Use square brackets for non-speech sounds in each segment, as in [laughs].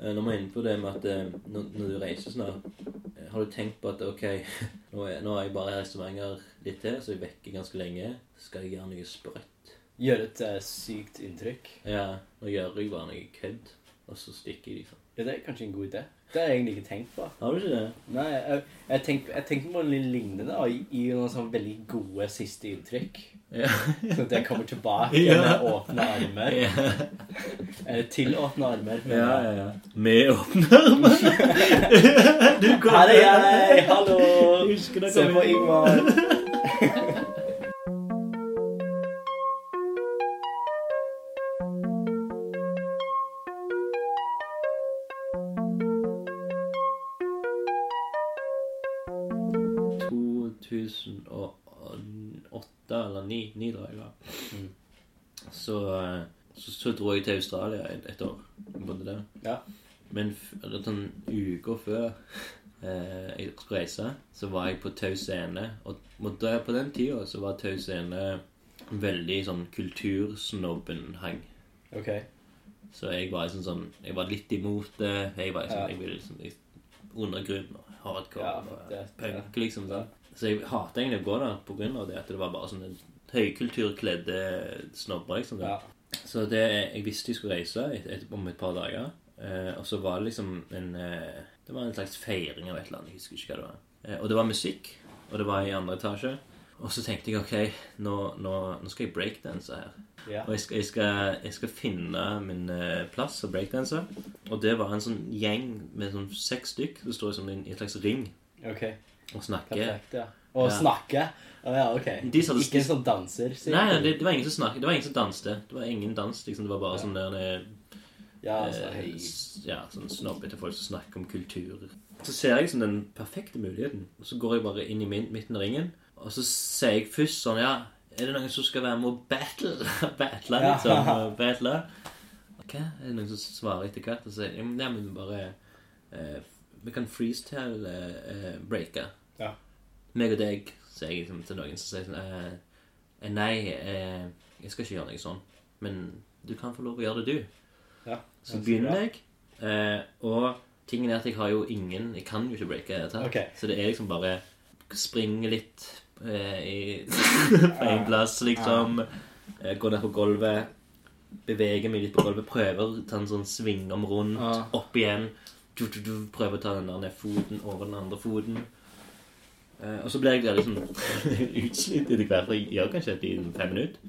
Eh, Når vi er inne på det med at eh, når, du reiser sånn eh, har du tenkt på at ok, [laughs] nå er, nå er jeg bare i Stavanger litt til, så jeg er vekke ganske lenge. Skal jeg gjøre noe sprøtt? Gjøre et sykt inntrykk. Ja, nå gjør jeg bare noe kødd, og så stikker jeg, liksom. Ja, det er kanskje en god idé. Det har jeg egentlig ikke tenkt på. Har du ikke det? Nei, jeg, jeg tenkte tenkte på noe lignende da, i, i noen sånn veldig gode siste inntrykk. Ja. [laughs] Sånn at jeg kommer tilbake Ja. med åpne armer. Eller til åpne armer. Ja, ja. ja. Med åpne armer. [laughs] Her er jeg! Hallo! Se på inn. Så, eh, så, så dro jeg til Australia et, et år. Bodde der. Ja. Men sånn uker før eh, jeg skulle reise, så var jeg på Tau Scene. Og, og på den tida så var Tau Scene veldig sånn kultursnobben-hang. Ok. Så jeg var liksom sånn Jeg var litt imot det. Jeg var liksom, Ja. jeg ville liksom jeg, Undergrunn og hardcore Ja, og det- punk, liksom. sånn. Så jeg hater egentlig å gå der på grunn av det at det var bare sånne høykulturkledde snobber, liksom. Ja. Så det, jeg visste jeg skulle reise et, et, om et par dager. Eh, og så var det liksom en eh, Det var en slags feiring av et eller annet. Jeg husker ikke hva det var. Eh, og det var musikk, og det var i andre etasje. Og så tenkte jeg ok, nå, nå, nå skal jeg breakdanse her. Ja. Og jeg skal, jeg skal, jeg skal finne min eh, plass som breakdanser. Og det var en sånn gjeng med sånn seks stykk som står i en, en slags ring Ok. og snakker. Perfekt, ja. Og Ja. snakke. Å ja, ok. De sa Ikke en sånn danser, sier Nei, nei det, det var ingen som snakket. Det var ingen som danste. Det var ingen dans. liksom. Det var bare Ja. sånn der eh, Ja, altså, Eh, hei. Ja, sånn snobbete folk som snakker om kultur. Så ser jeg liksom den perfekte muligheten. Og så går jeg bare inn i min, midten av ringen. Og så sier jeg først sånn Ja, er det noen som skal være med og battle? [laughs] battle, liksom. Ja. Battle? Ok, er det noen som svarer etter hvert og sier Ja, men, bare eh, Vi kan freestyle-breake. Ja. Meg og deg, sier jeg liksom til noen som sier sånn eh, eh, Nei, eh, jeg skal ikke gjøre noe sånn. Men du kan få lov å gjøre det, du. Ja. Så begynner jeg, eh, og tingen er at jeg har jo ingen Jeg kan jo ikke breake dette. det hele tatt. Ok. Så det er liksom bare springe litt eh, i, [laughs] på en plass, liksom. Eh, gå ned på gulvet. Bevege meg litt på gulvet. Prøve å ta en sånn svingom rundt. Opp igjen. Du, du, du, prøve å ta den der ned foten over den andre foten. Eh, og så blir jeg der liksom [laughs] utslitt etter hvert. Jeg gjør kanskje dette i fem minutter.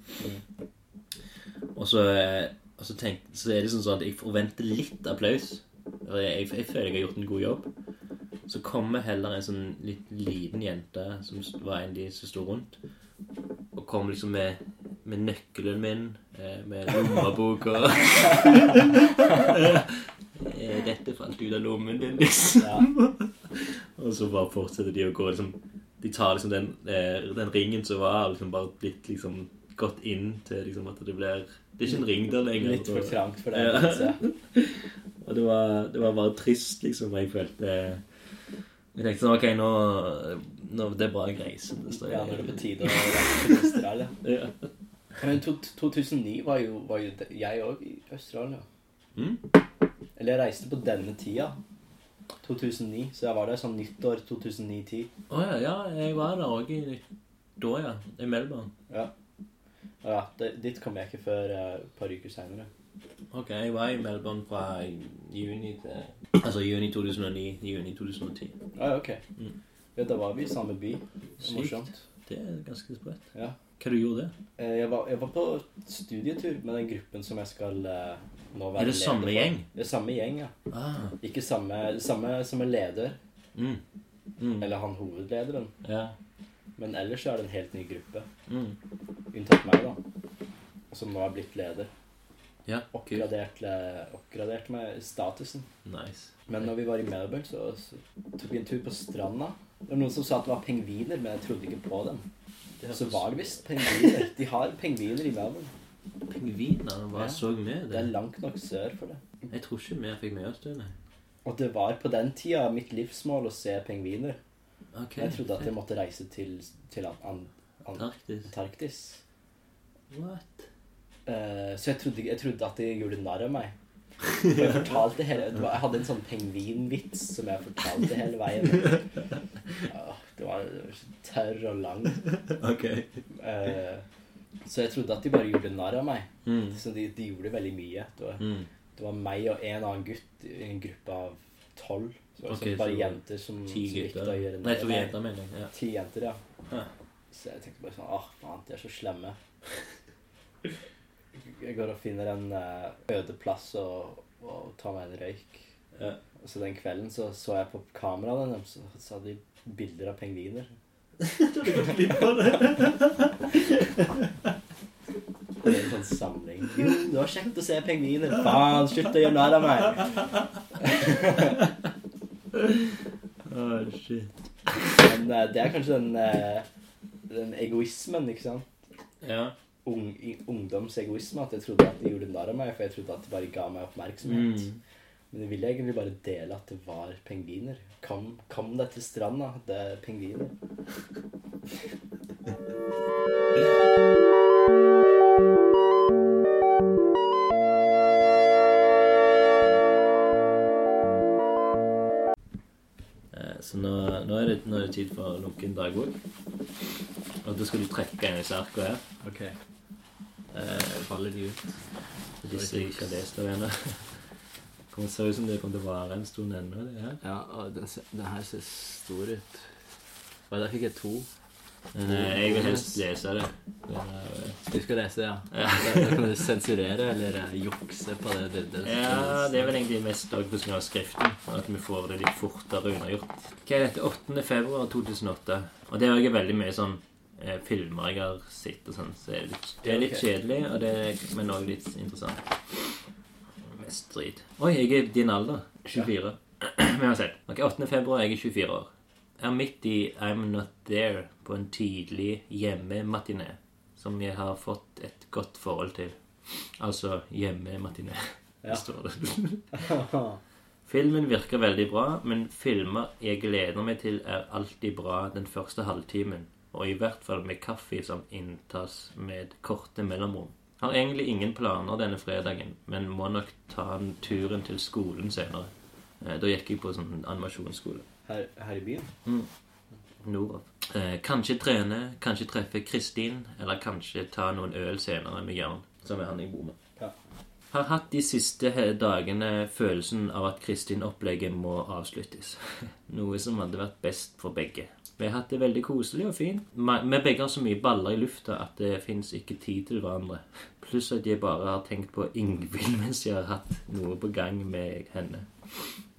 Og så, eh, og så, tenk, så er det sånn at jeg forventer litt applaus. Jeg, jeg føler jeg har gjort en god jobb. Så kommer heller en sånn litt liten jente som var en av de som sto rundt, og kom liksom med, med nøkkelen min, eh, med lommeboka [laughs] [laughs] Eh, Dette du ut av lommen din, liksom. Ja. Og så bare fortsetter de å gå liksom De tar liksom den, eh, den ringen som var, liksom bare blitt liksom gått inn til liksom at det blir Det er ikke en ring der lenger. Litt for trangt for deg. Ja. [laughs] Og det var, det var bare trist, liksom. Jeg følte Jeg tenkte sånn OK, nå, nå Det er bra jeg reiser. Ja, nå er det på tide å reise til Australia. [laughs] Ja. Men 2009 var jo, var jo jeg òg i Australia. Mm? Eller jeg reiste på denne tida. 2009. Så jeg var der sånn nyttår 2009-10. Å ja, ja, jeg var der òg da, ja. I Melbourne. Ja. Ja, det, dit kom jeg ikke før eh, et par uker seinere. Ok, jeg var i Melbourne fra juni til Altså juni 2009, juni 2010. Ah, ja, ok. Mm. Ja, da var vi i samme by. Sykt. Morsomt. Det er ganske sprøtt. Ja. Hva du gjorde det? Eh, Jeg var, jeg var på studietur med den gruppen som jeg skal eh, Er det samme for. gjeng? Det er samme gjeng, ja. Ah. Ikke samme, samme som en leder, Mm. Mm. eller han hovedlederen. Ja. Men ellers er det en helt ny gruppe. Mm. Unntatt meg, da. Som nå er blitt leder. Ja. Oppgradert, oppgradert med statusen. Nice. Men når vi var i Melbourne, så, så tok vi en tur på stranda. Det var noen som sa at det var pingviner, men jeg trodde ikke på dem. Så var det visst pingviner. De har pingviner i Melbourne. Pingviner bare så med Det er langt nok sør for det. Jeg tror ikke vi fikk med oss det. nei. Og det var på den tida mitt livsmål å se pingviner. Ok. Jeg trodde at jeg måtte reise til, til an, an, Antarktis. Antarktis. What? Eh, så jeg trodde, jeg trodde at de gjorde narr av meg. Jeg fortalte hele det var, Jeg hadde en sånn pingvinvits som jeg fortalte hele veien. [laughs] Ja, det var så tørr og lang. Ok. Eh, så jeg trodde at de bare gjorde narr av meg. Mm. Så de, de gjorde veldig mye. Det var, Mm. det var meg og en annen gutt i en gruppe av tolv. Så det var sånn bare så jenter som, som likte å gjøre narr av jenter, mener jeg. Ja. Ti jenter, ja. Ja. Så jeg tenkte bare sånn Åh, faen, de er så slemme. [laughs] Jeg går og finner en eh, øde plass og, og tar meg en røyk. Ja. Så den kvelden så, så jeg på kameraet deres, så, så hadde de bilder av pingviner. [laughs] Du har gått glipp av det. Det er en sånn samling. Jo, det var kjekt å se pingviner. Faen, slutt å gjøre narr av meg. [laughs] oh, shit. Men eh, det er kanskje den, eh, den egoismen, ikke sant? Ja. Ung, ungdomsegoisme. At jeg trodde at de gjorde narr av meg, for jeg trodde at de bare ga meg oppmerksomhet. Mm. Men jeg ville egentlig bare dele at det var pingviner. Kom, kom deg til stranda, det er pingviner. Eh, Så nå, nå, er det, nå er det tid for lunken dagbok. Og da skal du trekke en disse arkene her. Ok. Eh, Faller de ut? Hvis jeg ikke har lest av ennå. Det ser ut som det kommer til å vare en stund ennå. det her. Ja, og den, ser- den her ser stor ut. Og der fikk jeg to. Men eh, jeg vil helst lese det. Er, eh, Du skal lese, ja. Ja. Da, da kan du sensurere eller eh, jukse på det bildet. Ja, det er vel egentlig mest også på grunn av skriften. At vi får det litt fortere unnagjort. Hva er dette? 8. februar 2008. Og det er også veldig mye sånn eh, filmer jeg har sett og sånn. Så det er litt, det er litt kjedelig, og det er, men også litt interessant. Mest drit. Oi, jeg er din alder. 24. [clears throat] Men uansett. Ok, 8. februar, jeg er 24 år. Jeg er midt i I'm Not There på en tidlig hjemmematiné som jeg har fått et godt forhold til. Altså hjemmematiné. Ja. står det. [laughs] Filmen virker veldig bra, men filmer jeg gleder meg til, er alltid bra den første halvtimen. Og i hvert fall med kaffe som inntas med korte mellomrom. Har egentlig ingen planer denne fredagen, men må nok ta den turen til skolen senere. Eh, Da gikk jeg på sånn animasjonsskole. Her, her i byen? Nordov. Eh, kanskje trene, kanskje treffe Kristin, eller kanskje ta noen øl senere med Jørn, som er han jeg bor med. Ja. Har hatt de siste dagene følelsen av at Kristin-opplegget må avsluttes. [laughs] Noe som hadde vært best for begge. Vi har hatt det veldig koselig og fint. Vi begge har så mye baller i lufta at det fins ikke tid til hverandre. Pluss at jeg bare har tenkt på Ingvild [laughs] mens jeg har hatt noe på gang med henne.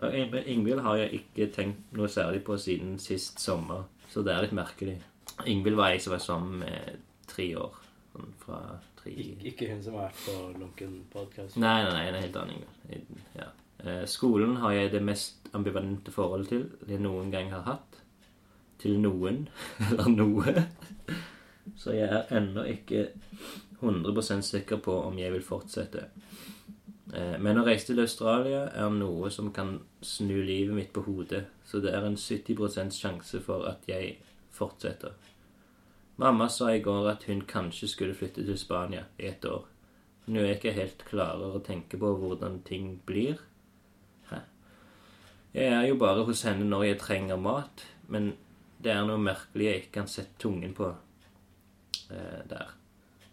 Og Ing- Ingvild har jeg ikke tenkt noe særlig på siden sist sommer, så det er litt merkelig. Ingvild var jeg som var sammen med tre år. Sånn fra tre Ik ikke hun som har vært på Lunken podcast. Nei, nei, nei, en helt annen Ingvild. Ja. Eh, Skolen har jeg det mest ambivalente forholdet til jeg noen gang har hatt. Til noen, [laughs] eller noe. Så jeg er ennå ikke 100% sikker på om jeg vil fortsette. Eh, Men å reise til Australia er noe som kan snu livet mitt på hodet, så det er en 70% sjanse for at jeg fortsetter. Mamma sa i går at hun kanskje skulle flytte til Spania i et år. Nå er jeg ikke helt klarer å tenke på hvordan ting blir. Hæ? Jeg er jo bare hos henne når jeg trenger mat, men det er noe merkelig jeg ikke kan sette tungen på eh, der.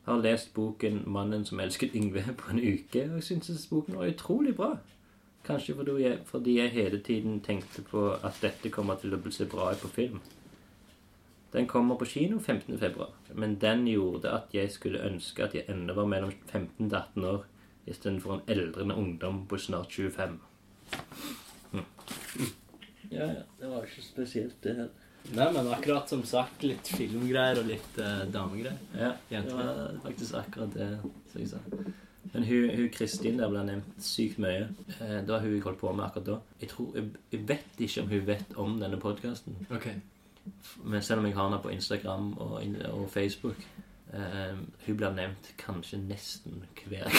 Har lest boken 'Mannen som elsket Yngve' [laughs] på en uke, og syntes boken var utrolig bra. Kanskje fordi jeg, fordi jeg hele tiden tenkte på at dette kommer til å bli se bra på film. Den kommer på kino 15. februar, men den gjorde at jeg skulle ønske at jeg ennå var mellom 15 til 18 år istedenfor en eldrende ungdom på snart 25. Hm. Ja, ja. Det var ikke spesielt, det her. Nei, men akkurat som sagt, litt filmgreier og litt eh, damegreier. Ja, det var faktisk akkurat det som jeg sa. Men hun, hun Kristin der ble nevnt sykt mye. Eh, Det var hun jeg holdt på med akkurat da. Jeg, tror, jeg, jeg vet ikke om hun vet om denne podkasten. Ok. Men selv om jeg har henne på Instagram og, og Facebook eh, Hun blir nevnt kanskje nesten hver kveld.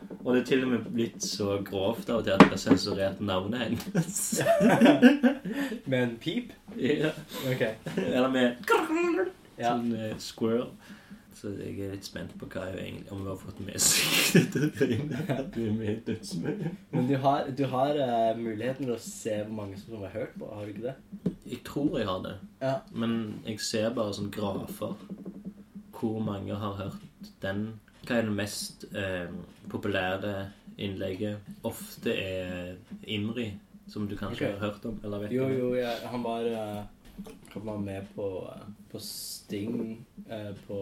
[laughs] Og det er til og med blitt så grovt av og til at jeg har sensurert navnet hennes. [laughs] Med en pip? ja. Ok. Eller med Ja. sånn uh, squirrel. Så jeg er litt spent på hva jeg egentlig, om hun har fått med seg [laughs] dette greiene. Men du har, du har uh, muligheten til å se hvor mange som har hørt på, har du ikke det? Jeg tror jeg har det. Ja. Men jeg ser bare sånn grafer. Hvor mange har hørt den. Hva er det mest eh, populære innlegget? Ofte er Imri, som du kanskje okay. har hørt om? Eller vet Jo, jo, ja, han var uh Han var med på, eh, på Sting eh, på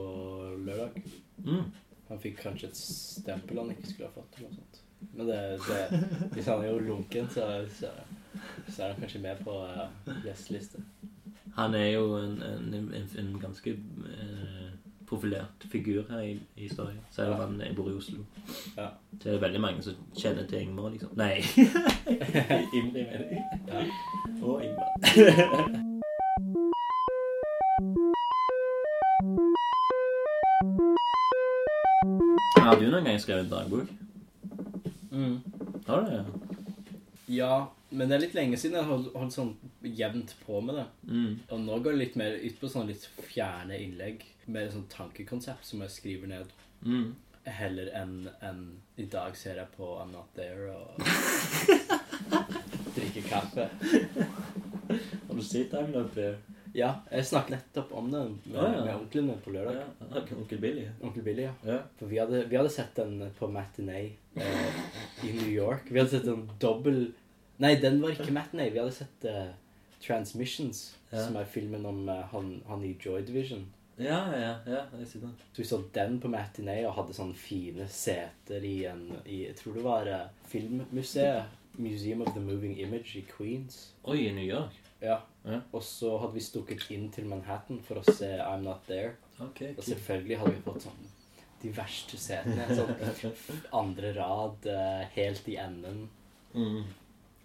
lørdag. Mm. Han fikk kanskje et stempel han ikke skulle ha fått. eller noe sånt. Men det, det, hvis han er jo lunken, så, så, så er han kanskje med på uh, gjesteliste. Han er jo en, en, en, en ganske eh, profilert figur her i, i historien. Selv om han bor i Oslo. Ja. Så er det veldig mange som kjenner til Ingmar, liksom. Nei. Imri, mener jeg. Ja. Og Ingmar. [laughs] Har du noen gang skrevet dagbok? Mm. Har du det? ja, men det er litt lenge siden jeg holdt, holdt sånn jevnt på med det. Mm. Og nå går det litt mer ut på sånne litt fjerne innlegg. Mer sånn tankekonsept som jeg skriver ned. Mm. Heller enn en, i dag ser jeg på I'm Not There og [laughs] drikker kaffe. Har du sett I'm Not There? Ja, jeg snakket nettopp om det med, ah, ja. med onklene på lørdag. Ja, onkel Billy. Onkel Billy, ja. Ja. For vi hadde, vi hadde sett den på Matinee eh, i New York. Vi hadde sett en dobbel Nei, den var ikke Matinee. Vi hadde sett eh, Transmissions, Ja. som er filmen om uh, han, han i Joy Division. Ja, ja, ja, jeg sier det. Så vi så den på Matinee og hadde sånne fine seter i en i, Jeg tror det var uh, Filmmuseet. Museum of the Moving Image i Queens. Oi, i New York? Ja. Ja. Og så hadde vi stukket inn til Manhattan for å se I'm Not There. Ok, Og selvfølgelig hadde vi fått sånn de verste setene. Sånn [laughs] andre rad, uh, helt i enden. Mm.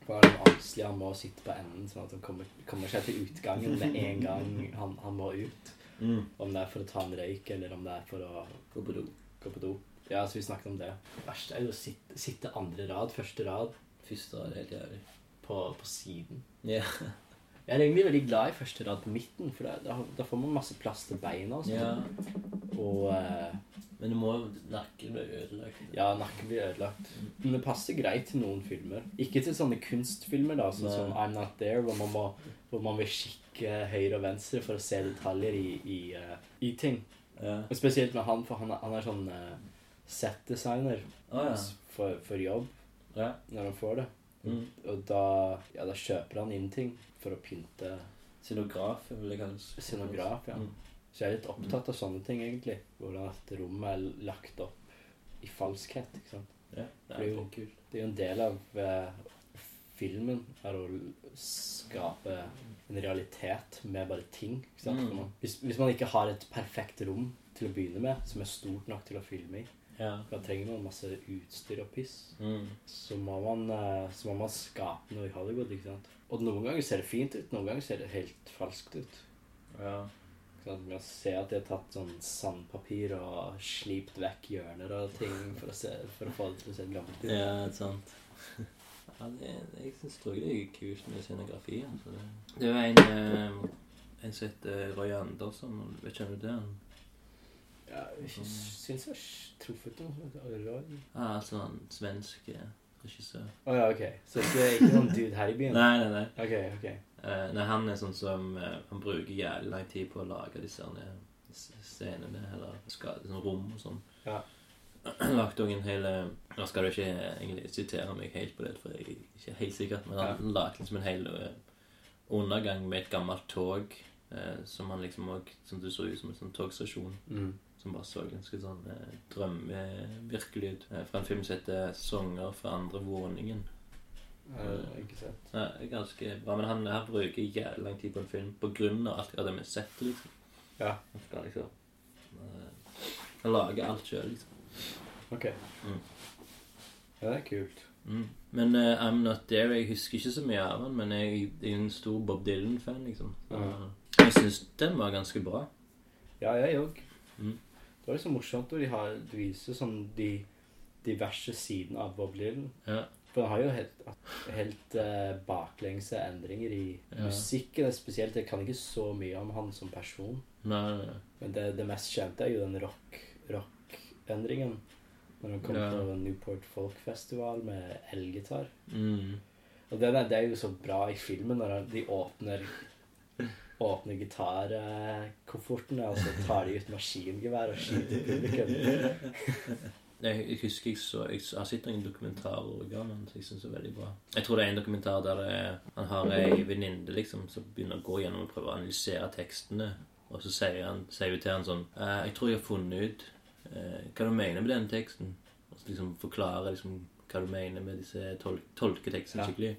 For han han må sitte på enden, sånn at han kommer, kommer seg til utgangen med en gang han, han må ut. Mm. Om det er for å ta en røyk, eller om det er for å Gå på do. gå på do. Ja, så vi snakket om det. Det verste er jo å sitte, sitte andre rad, første rad, Første rad, helt jævlig. på, på siden. Ja. Jeg er egentlig veldig glad i første rad på midten, for da, da, da får man masse plass til beina og sånn. yeah. Og eh, Men du må nakken bli ødelagt. ja, nakken blir ødelagt. Men det passer greit til noen filmer. Ikke til sånne kunstfilmer, da, sånn som I'm Not There, hvor man, må, hvor man vil kikke høyre og venstre for å se detaljer i, i, eh, i ting. Ja. Og spesielt med han, for han er, han er sånn uh, set-designer Å ja. for, for jobb Ja. når han får det. Mm. Og da, ja, da kjøper han inn ting for å pynte Scenograf, vil jeg kalle det. scenograf. Ja. Mm. Så jeg er litt opptatt av sånne ting, egentlig. Hvordan at rommet er lagt opp i falskhet. ikke sant? Ja, det er jo-. Det er jo en del av eh, filmen er å skape en realitet med bare ting. Ikke sant? Mm. Hvis, hvis man ikke har et perfekt rom til å begynne med, som er stort nok til å filme i, Ja. da trenger man masse utstyr og piss, Mm. så må man, eh, så må man skape noe i Hollywood. ikke sant? Og noen ganger ser det fint ut, noen ganger ser det helt falskt ut. Ja. Med å se at de har tatt sånn sandpapir og slipt vekk hjørner og ting for å, se, for å få det til å se gammelt ut. Ja, sant. [laughs] Ja, det, jeg syns det er kult med scenografi. Altså. Det, var er en, eh, en som heter Roy Andersson. Vet ikke om du det? Han Ja, jeg syns jeg har truffet noe ah, altså han svensk regissør. Å ja, ok. Så det er ikke noen dude her i byen? Nei, nei, nei. Ok, ok. Eh, nei, han er sånn som eh, Han bruker jævlig lang tid på å lage disse scenene, eller skal, sånn rom og sånn. Ja. [clears throat] Lagt òg en hel eh, Nå skal du ikke egentlig sitere meg helt på det, for jeg er ikke helt sikker, men han lagde liksom en hel eh, undergang med et gammelt tog eh, som han liksom òg Som du så ut som en sånn togstasjon. Mm. Som bare så ganske sånn eh, drømmevirkelig ut. Eh, fra en film som heter 'Sanger fra andre våningen'. Uh, ikke sett. Det er ganske bra, men han, han bruker jævlig lang tid på en film på grunn av alt det med sett. liksom. Ja. Han skal liksom eh, Han lager alt sjøl, liksom. Ok. Mm. Ja, det er kult. Mm. Men uh, I'm Not There Jeg husker ikke så mye av han, men jeg, jeg er en stor Bob Dylan-fan, liksom. Ja. Jeg syns den var ganske bra. Ja, jeg òg. Mm. Det var liksom morsomt når de, har, viser sånn de diverse sidene av Bob Dylan. Ja. For han har jo helt, helt uh, baklengse endringer i Ja. musikken. Spesielt, Jeg kan ikke så mye om han som person. Nei, nei. Men det, det mest kjente er jo den rock- rock-endringen. Når han kom Ja. på Newport Folk Festival med elgitar. Mm. Og det, det er jo så bra i filmen når de åpner Åpner gitarkoffertene, og så tar de ut maskingevær og skyter publikum. [laughs] Jeg, jeg husker jeg så Jeg har sett noen dokumentarer om han, så jeg synes det er veldig bra. Jeg tror det er en dokumentar der det er, han har ei venninne liksom, som begynner å gå gjennom og prøve å analysere tekstene. Og så sier, han, sier hun til han sånn «Eh, 'Jeg tror jeg har funnet ut eh, hva du mener med denne teksten.' Og så liksom forklarer liksom, hva du mener med disse tol tolketekstene Ja. skikkelig.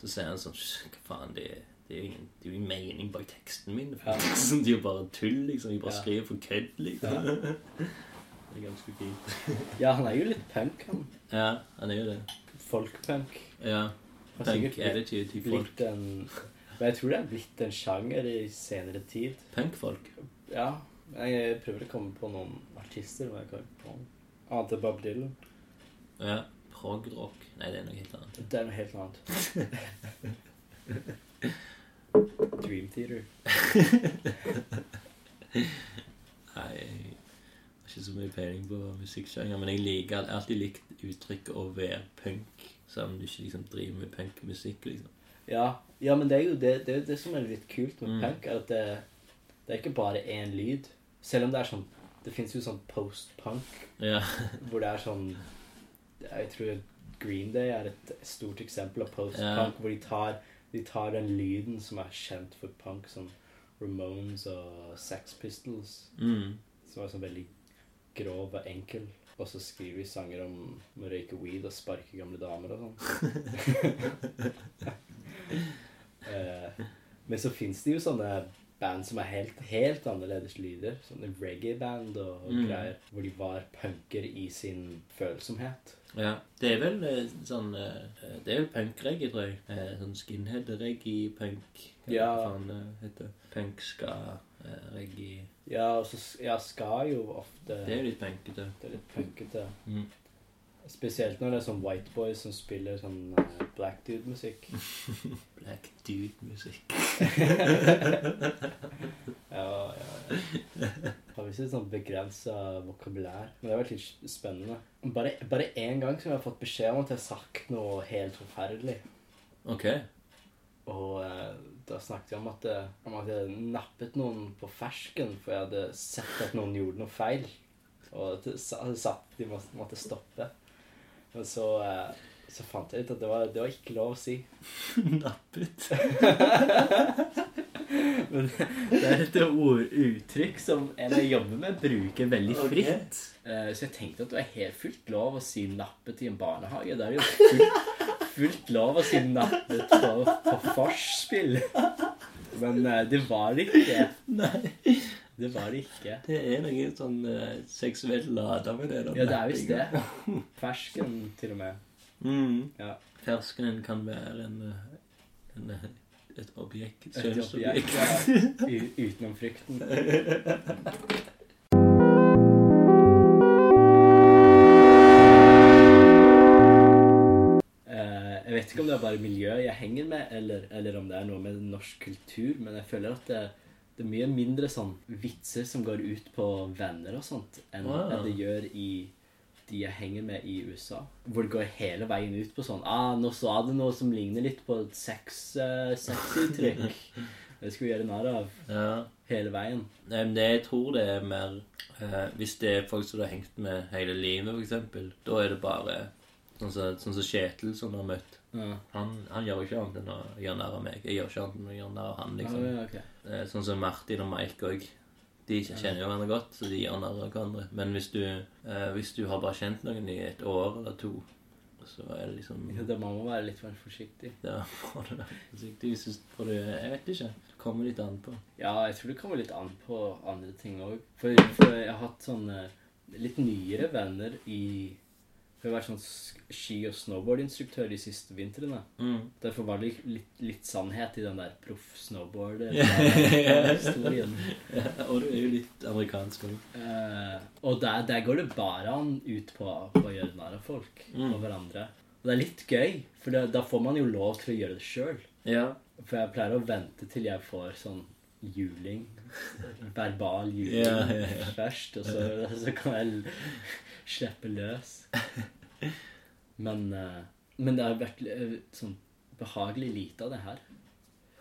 Så sier han sånn Hva faen, det, det er jo ingen, det er jo mening bak teksten min. Ja. [laughs] det er jo bare tull, liksom. Jeg bare skriver for kødd, liksom. Ja. [laughs] Det er ganske fint. [laughs] Ja, han er jo litt punk, han. Ja, han er jo det. Folkpunk. Ja. Har Punk attitude til folk. blitt en Men jeg tror det er blitt en sjanger i senere tid. Punkfolk. Ja. Jeg prøver å komme på noen artister. Men jeg kan ikke på noen. Annet enn Bob Dylan. Ja. Prog-rock. Nei, det er noe helt annet. Det er noe helt annet. [laughs] Dream Theater. Nei, ikke så mye peiling på musikksjanger, men jeg liker alltid likt uttrykket å være punk, selv om du ikke liksom driver med punkmusikk, liksom. Ja, ja, men det er jo det, det, er jo det som er litt kult med Mm. punk, at det, det er ikke bare én lyd. Selv om det er sånn Det fins jo sånn post-punk Ja. [laughs] hvor det er sånn Jeg tror Green Day er et stort eksempel av post-punk, Ja. hvor de tar, de tar den lyden som er kjent for punk, som Ramones og Sex Pistols, Mm. som er sånn veldig grov og enkel. Og så skriver vi sanger om å røyke weed og sparke gamle damer og sånn. [laughs] Eh, Men så fins det jo sånne band som er helt, helt annerledes lyder. Sånne reggae-band og Mm. greier. Hvor de var punker i sin følsomhet. ja. Det er vel eh, sånn eh, Det er vel punk-reggae, tror jeg. Eh, Sånn skinhead-reggae, punk Hva Ja. faen det heter Punk, ska, eh, reggae Ja, og så ja, skal jo ofte Det er jo litt punkete. Det er litt punkete. Mm. Spesielt når det er sånn white boys som spiller sånn eh, black dude-musikk. [laughs] Black dude-musikk. [laughs] Ja, ja, ja. Har visst et sånn begrensa vokabulær. Men det har vært litt spennende. Bare, én gang så har jeg fått beskjed om at jeg har sagt noe helt forferdelig. Ok. Og eh, da snakket vi om at, eh, om at jeg hadde nappet noen på fersken, for jeg hadde sett at noen gjorde noe feil. Og det sa- satt de måtte, måtte stoppe. Men så, eh, så fant jeg ut at det var, det var ikke lov å si. [laughs] Nappet. [laughs] Men det er et ord, uttrykk som en jeg jobber med, bruker veldig Ok. fritt. Eh, Så jeg tenkte at det er helt fullt lov å si 'nappet' i en barnehage. Det er jo fullt, fullt lov å si 'nappet' på, på forspill. Men eh, det var det ikke. Nei. Det var det ikke. Det er noe sånn uh, seksuelt lada med det. da. Ja, det er visst det. Fersken, til og med. Mm. Ja. Ferskenen kan være en, eh, en et objekt. Et objekt, ja, [laughs] utenom frykten. [laughs] vet ikke om det er bare miljøet jeg henger med, eller, eller om det er noe med norsk kultur, men jeg føler at det, det er mye mindre sånn vitser som går ut på venner og sånt, enn Wow. enn det gjør i de jeg henger med i USA. Hvor det går hele veien ut på sånn ah, 'Nå sa du noe som ligner litt på et sex, uh, sexuttrykk.' [laughs] Det skal vi gjøre narr av Ja. hele veien. Det, jeg tror det er mer eh, Hvis det er folk som du har hengt med hele livet, eksempel, da er det bare sånn som sånn så Kjetil, som du har møtt. Ja. Han, han gjør jo ikke annet enn å gjøre narr av meg. Jeg gjør ikke annet enn å gjøre narr av han, liksom. Ah, ja, ok. Eh, Sånn som Martin og Mike òg. De kjenner jo hverandre godt, så de gjør narr av hverandre. Men hvis du, eh, hvis du har bare kjent noen i et år eller to, så er det liksom Ja, Da må man være litt mer forsiktig. Ja, må du være forsiktig. For du, jeg vet ikke. Det kommer litt an på. Ja, jeg tror det kommer litt an på andre ting òg. For, for jeg har hatt sånne litt nyere venner i Jeg har vært sånn ski- og snowboardinstruktør de siste vintrene. Mm. Derfor var det litt, litt sannhet i den der proff [laughs] Ja. snowboarder-historien. Ja, og du er jo litt amerikansk òg. Uh, og der, der går det bare an ut på, på å gjøre narr av folk Mm. og hverandre. Og det er litt gøy, for da, da får man jo lov til å gjøre det sjøl. Ja. For jeg pleier å vente til jeg får sånn juling. Verbal juling Ja, ja, ja. først, og så, så kan jeg slippe løs. Men, eh, men det har vært eh, sånn behagelig lite av det her.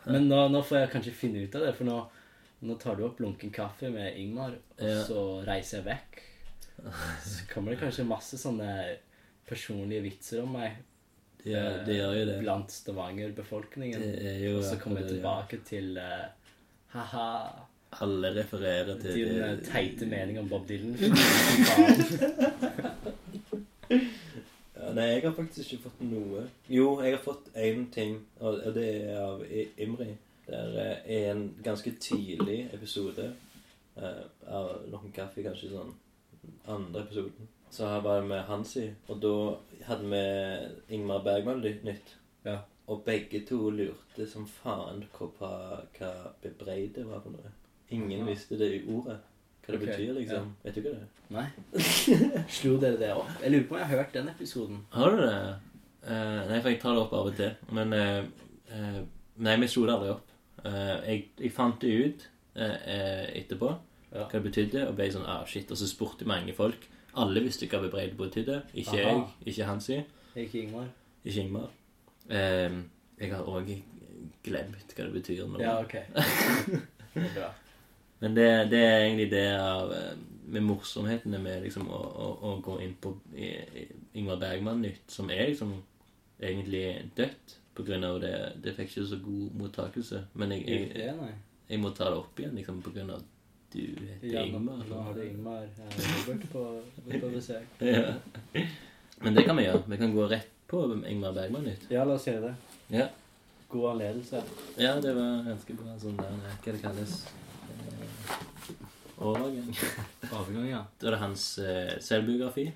Men nå, nå får jeg kanskje finne ut av det, for nå, nå tar du opp lunken kaffe med Ingmar, og Ja. så reiser jeg vekk. Så kommer det kanskje masse sånne personlige vitser om meg Det gjør, det gjør jo det. blant Stavanger-befolkningen. Er Og så kommer jeg tilbake til uh, ha-ha. Alle refererer til Din eh, det. teite mening om Bob Dylan. [laughs] Ja, nei, jeg har faktisk ikke fått noe. Jo, jeg har fått én ting, og det er av Imri. Det er eh, en ganske tidlig episode eh, av Noen kaffe, kanskje sånn andre episoden. Så her var det med Hansi, og da hadde vi Ingmar Bergman nytt. Ja. Og begge to lurte som faen på hva, hva bebreide var for noe. Ingen visste det i ordet. Hva det Ok, betyr, liksom. Vet du hva det er? Nei. Slo dere det opp? Jeg lurer på om jeg har hørt den episoden. Har du det? Eh, nei, for jeg tar det opp av og til. Men eh, eh, Nei, vi slo det aldri opp. Eh, jeg, jeg fant det ut eh, eh, etterpå, Ja. hva det betydde, og ble sånn ah, shit. Og så spurte mange folk. Alle visste hva bebreide betydde. Ikke Aha. jeg, ikke Hansi, Ikke Ingmar? ikke Ingmar. Eh, jeg har òg glemt hva det betyr nå. Ja, ok. [laughs] Det er bra. Men det, det er egentlig det av eh, med morsomhetene med liksom å, å, å gå inn på Ingvar Bergman-nytt, som er liksom egentlig dødt på grunn av det. Det fikk ikke så god mottakelse. Men jeg, jeg, jeg, jeg må ta det opp igjen liksom på grunn av du heter Ja, Ingmar. nå har du Ingmar eh, Robert på, på besøk. [laughs] Ja. Men det kan vi gjøre. Vi kan gå rett på Ingmar Bergman-nytt. Ja, la oss gjøre det. Ja. God anledelse. ja, det var ganske bra sånn der Hva det kalles Overgang. Overgang, ja. Da er det hans eh, selvbiografi.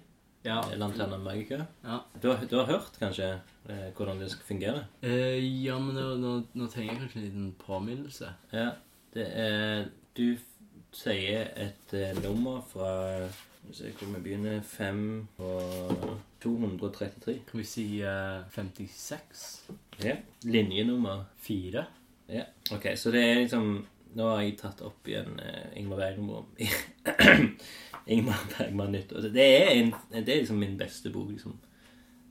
Ja. Lanterna Magica. ja. Du har, du har hørt kanskje eh, hvordan det skal fungere? Eh, ja, men nå, nå, nå trenger jeg kanskje en liten påminnelse. Ja. Det er Du sier et eh, nummer fra Skal vi se hvor vi begynner 5 og 233. Kan vi si eh, 56? Ja. Linjenummer. 4? Ja. Ok, så det er liksom Nå har jeg tatt opp igjen eh, Ingmar Bergman [clears throat] Ingmar Bergman nytt. Altså, det er, en, det er liksom min beste bok, liksom.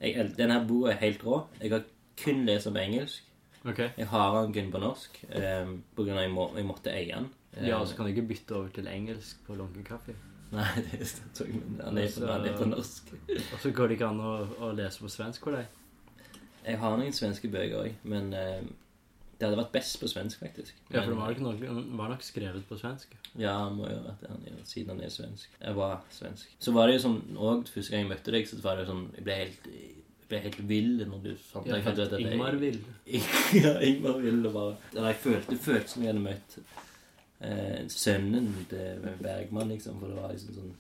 Jeg, denne boka er helt rå. Jeg har kun lest den på engelsk. Okay. Jeg har den kun på norsk eh, grunn av jeg, må, jeg måtte eie den. Eh, Ja, så kan du ikke bytte over til engelsk på lunken kaffe. Nei, det er så, men han er, på, han er på norsk. [laughs] Og så går det ikke an å, å lese på svensk for deg. Jeg har noen svenske bøker òg, men eh, det hadde vært best på svensk, faktisk. Ja, for det var, ikke nok, den var nok skrevet på svensk. Ja, han må jo ha vært det, han siden han er svensk. Jeg var svensk. Så var det jo sånn òg, første gang jeg møtte deg, så var det jo sånn Jeg ble helt, jeg ble helt vill når du fant Ja, at jeg- [laughs] Ingmar Vill. ja, Ingmar ville bare Eller jeg følte, det føltes som jeg hadde møtt eh, sønnen til Bergman, liksom. For det var liksom sånn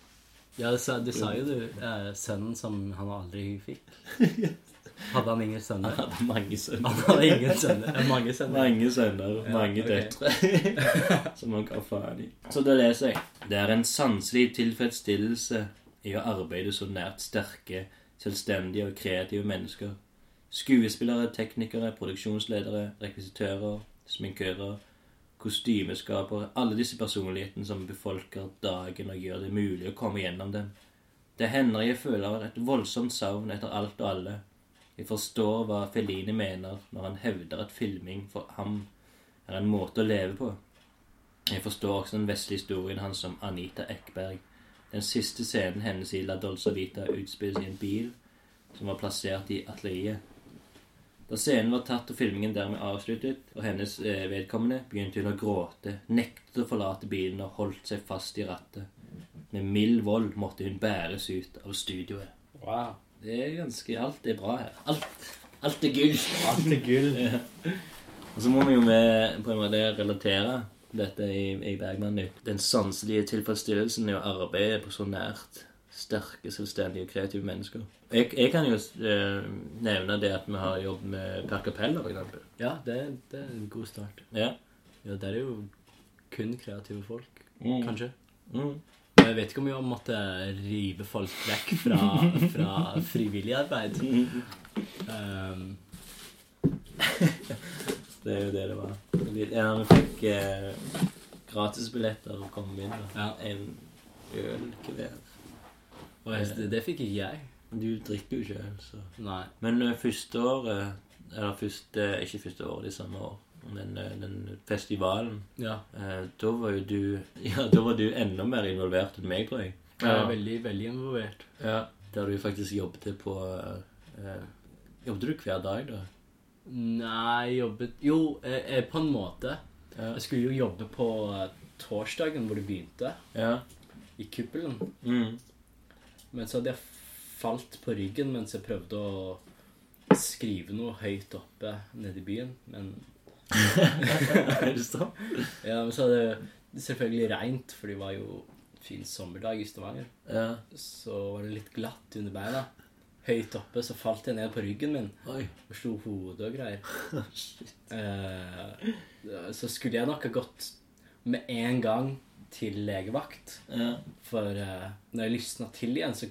Ja, det sa, det sa jo du. Eh, sønnen som han aldri fikk. [laughs] Hadde han ingen sønner? Han hadde mange sønner. Han hadde ingen sønner. [laughs] Mange sønner. Mange sønner, Ja, mange okay. døtre. [laughs] som han ga faen i. Så da leser jeg. Det er en sanselig tilfredsstillelse i å arbeide så nært sterke, selvstendige og kreative mennesker. Skuespillere, teknikere, produksjonsledere, rekvisitører, sminkører, kostymeskapere Alle disse personlighetene som befolker dagen og gjør det mulig å komme gjennom dem. Det hender jeg føler et voldsomt savn etter alt og alle. Jeg forstår hva Fellini mener når han hevder at filming for ham er en måte å leve på. Jeg forstår også den vesle historien hans om Anita Ekberg. Den siste scenen hennes i La Dolce Vita utspilles i en bil som var plassert i atelieret. Da scenen var tatt og filmingen dermed avsluttet, og hennes eh, vedkommende begynte hun å gråte, nektet å forlate bilen og holdt seg fast i rattet. Med mild vold måtte hun bæres ut av studioet. Wow. Det er ganske Alt er bra her. Alt, alt er gull. Alt er gull. [laughs] Ja. Og så må vi jo med, på en måte relatere dette i, i Bergman nytt. Den sanselige tilfredsstillelsen i å arbeide på så nært sterke, selvstendige og kreative mennesker. Jeg, jeg kan jo eh, nevne det at vi har jobbet med Per Capella, eksempel. Ja, det, det er en god start. Ja. Ja, det er jo kun kreative folk, Mm. kanskje. Mm. Men jeg vet ikke om vi måtte rive folk vekk fra, fra frivillig arbeid. Um, [laughs] Det er jo det det var. Ja, vi fikk eh, gratisbilletter og kom inn. da. Ja. En øl hver. Det, det fikk ikke jeg. Du drikker jo sjøl, så Nei. Men eh, første året Eller første Ikke første året, de samme år. Men eh, den festivalen Ja. eh, Da var jo du [laughs] Ja, da var du enda mer involvert enn meg, tror jeg. Ja. Jeg er veldig, veldig involvert. Ja, Der du faktisk jobbet på eh, Jobbet du hver dag, da? Nei, jobbet Jo, eh, eh, på en måte. Ja. Jeg skulle jo jobbe på eh, torsdagen hvor det begynte, Ja. i kuppelen. Mm. Men så hadde jeg falt på ryggen mens jeg prøvde å skrive noe høyt oppe nede i byen. Men, [laughs] er det sånn? ja, men så hadde det selvfølgelig regnet, for det var jo fin sommerdag i Stavanger. Ja. Så var det litt glatt under beina. Høyt oppe, så falt jeg ned på ryggen min Oi. og slo hodet og greier. [laughs] Eh, så skulle jeg nok ha gått med en gang til legevakt. Ja. For eh, når jeg lysna til igjen, så,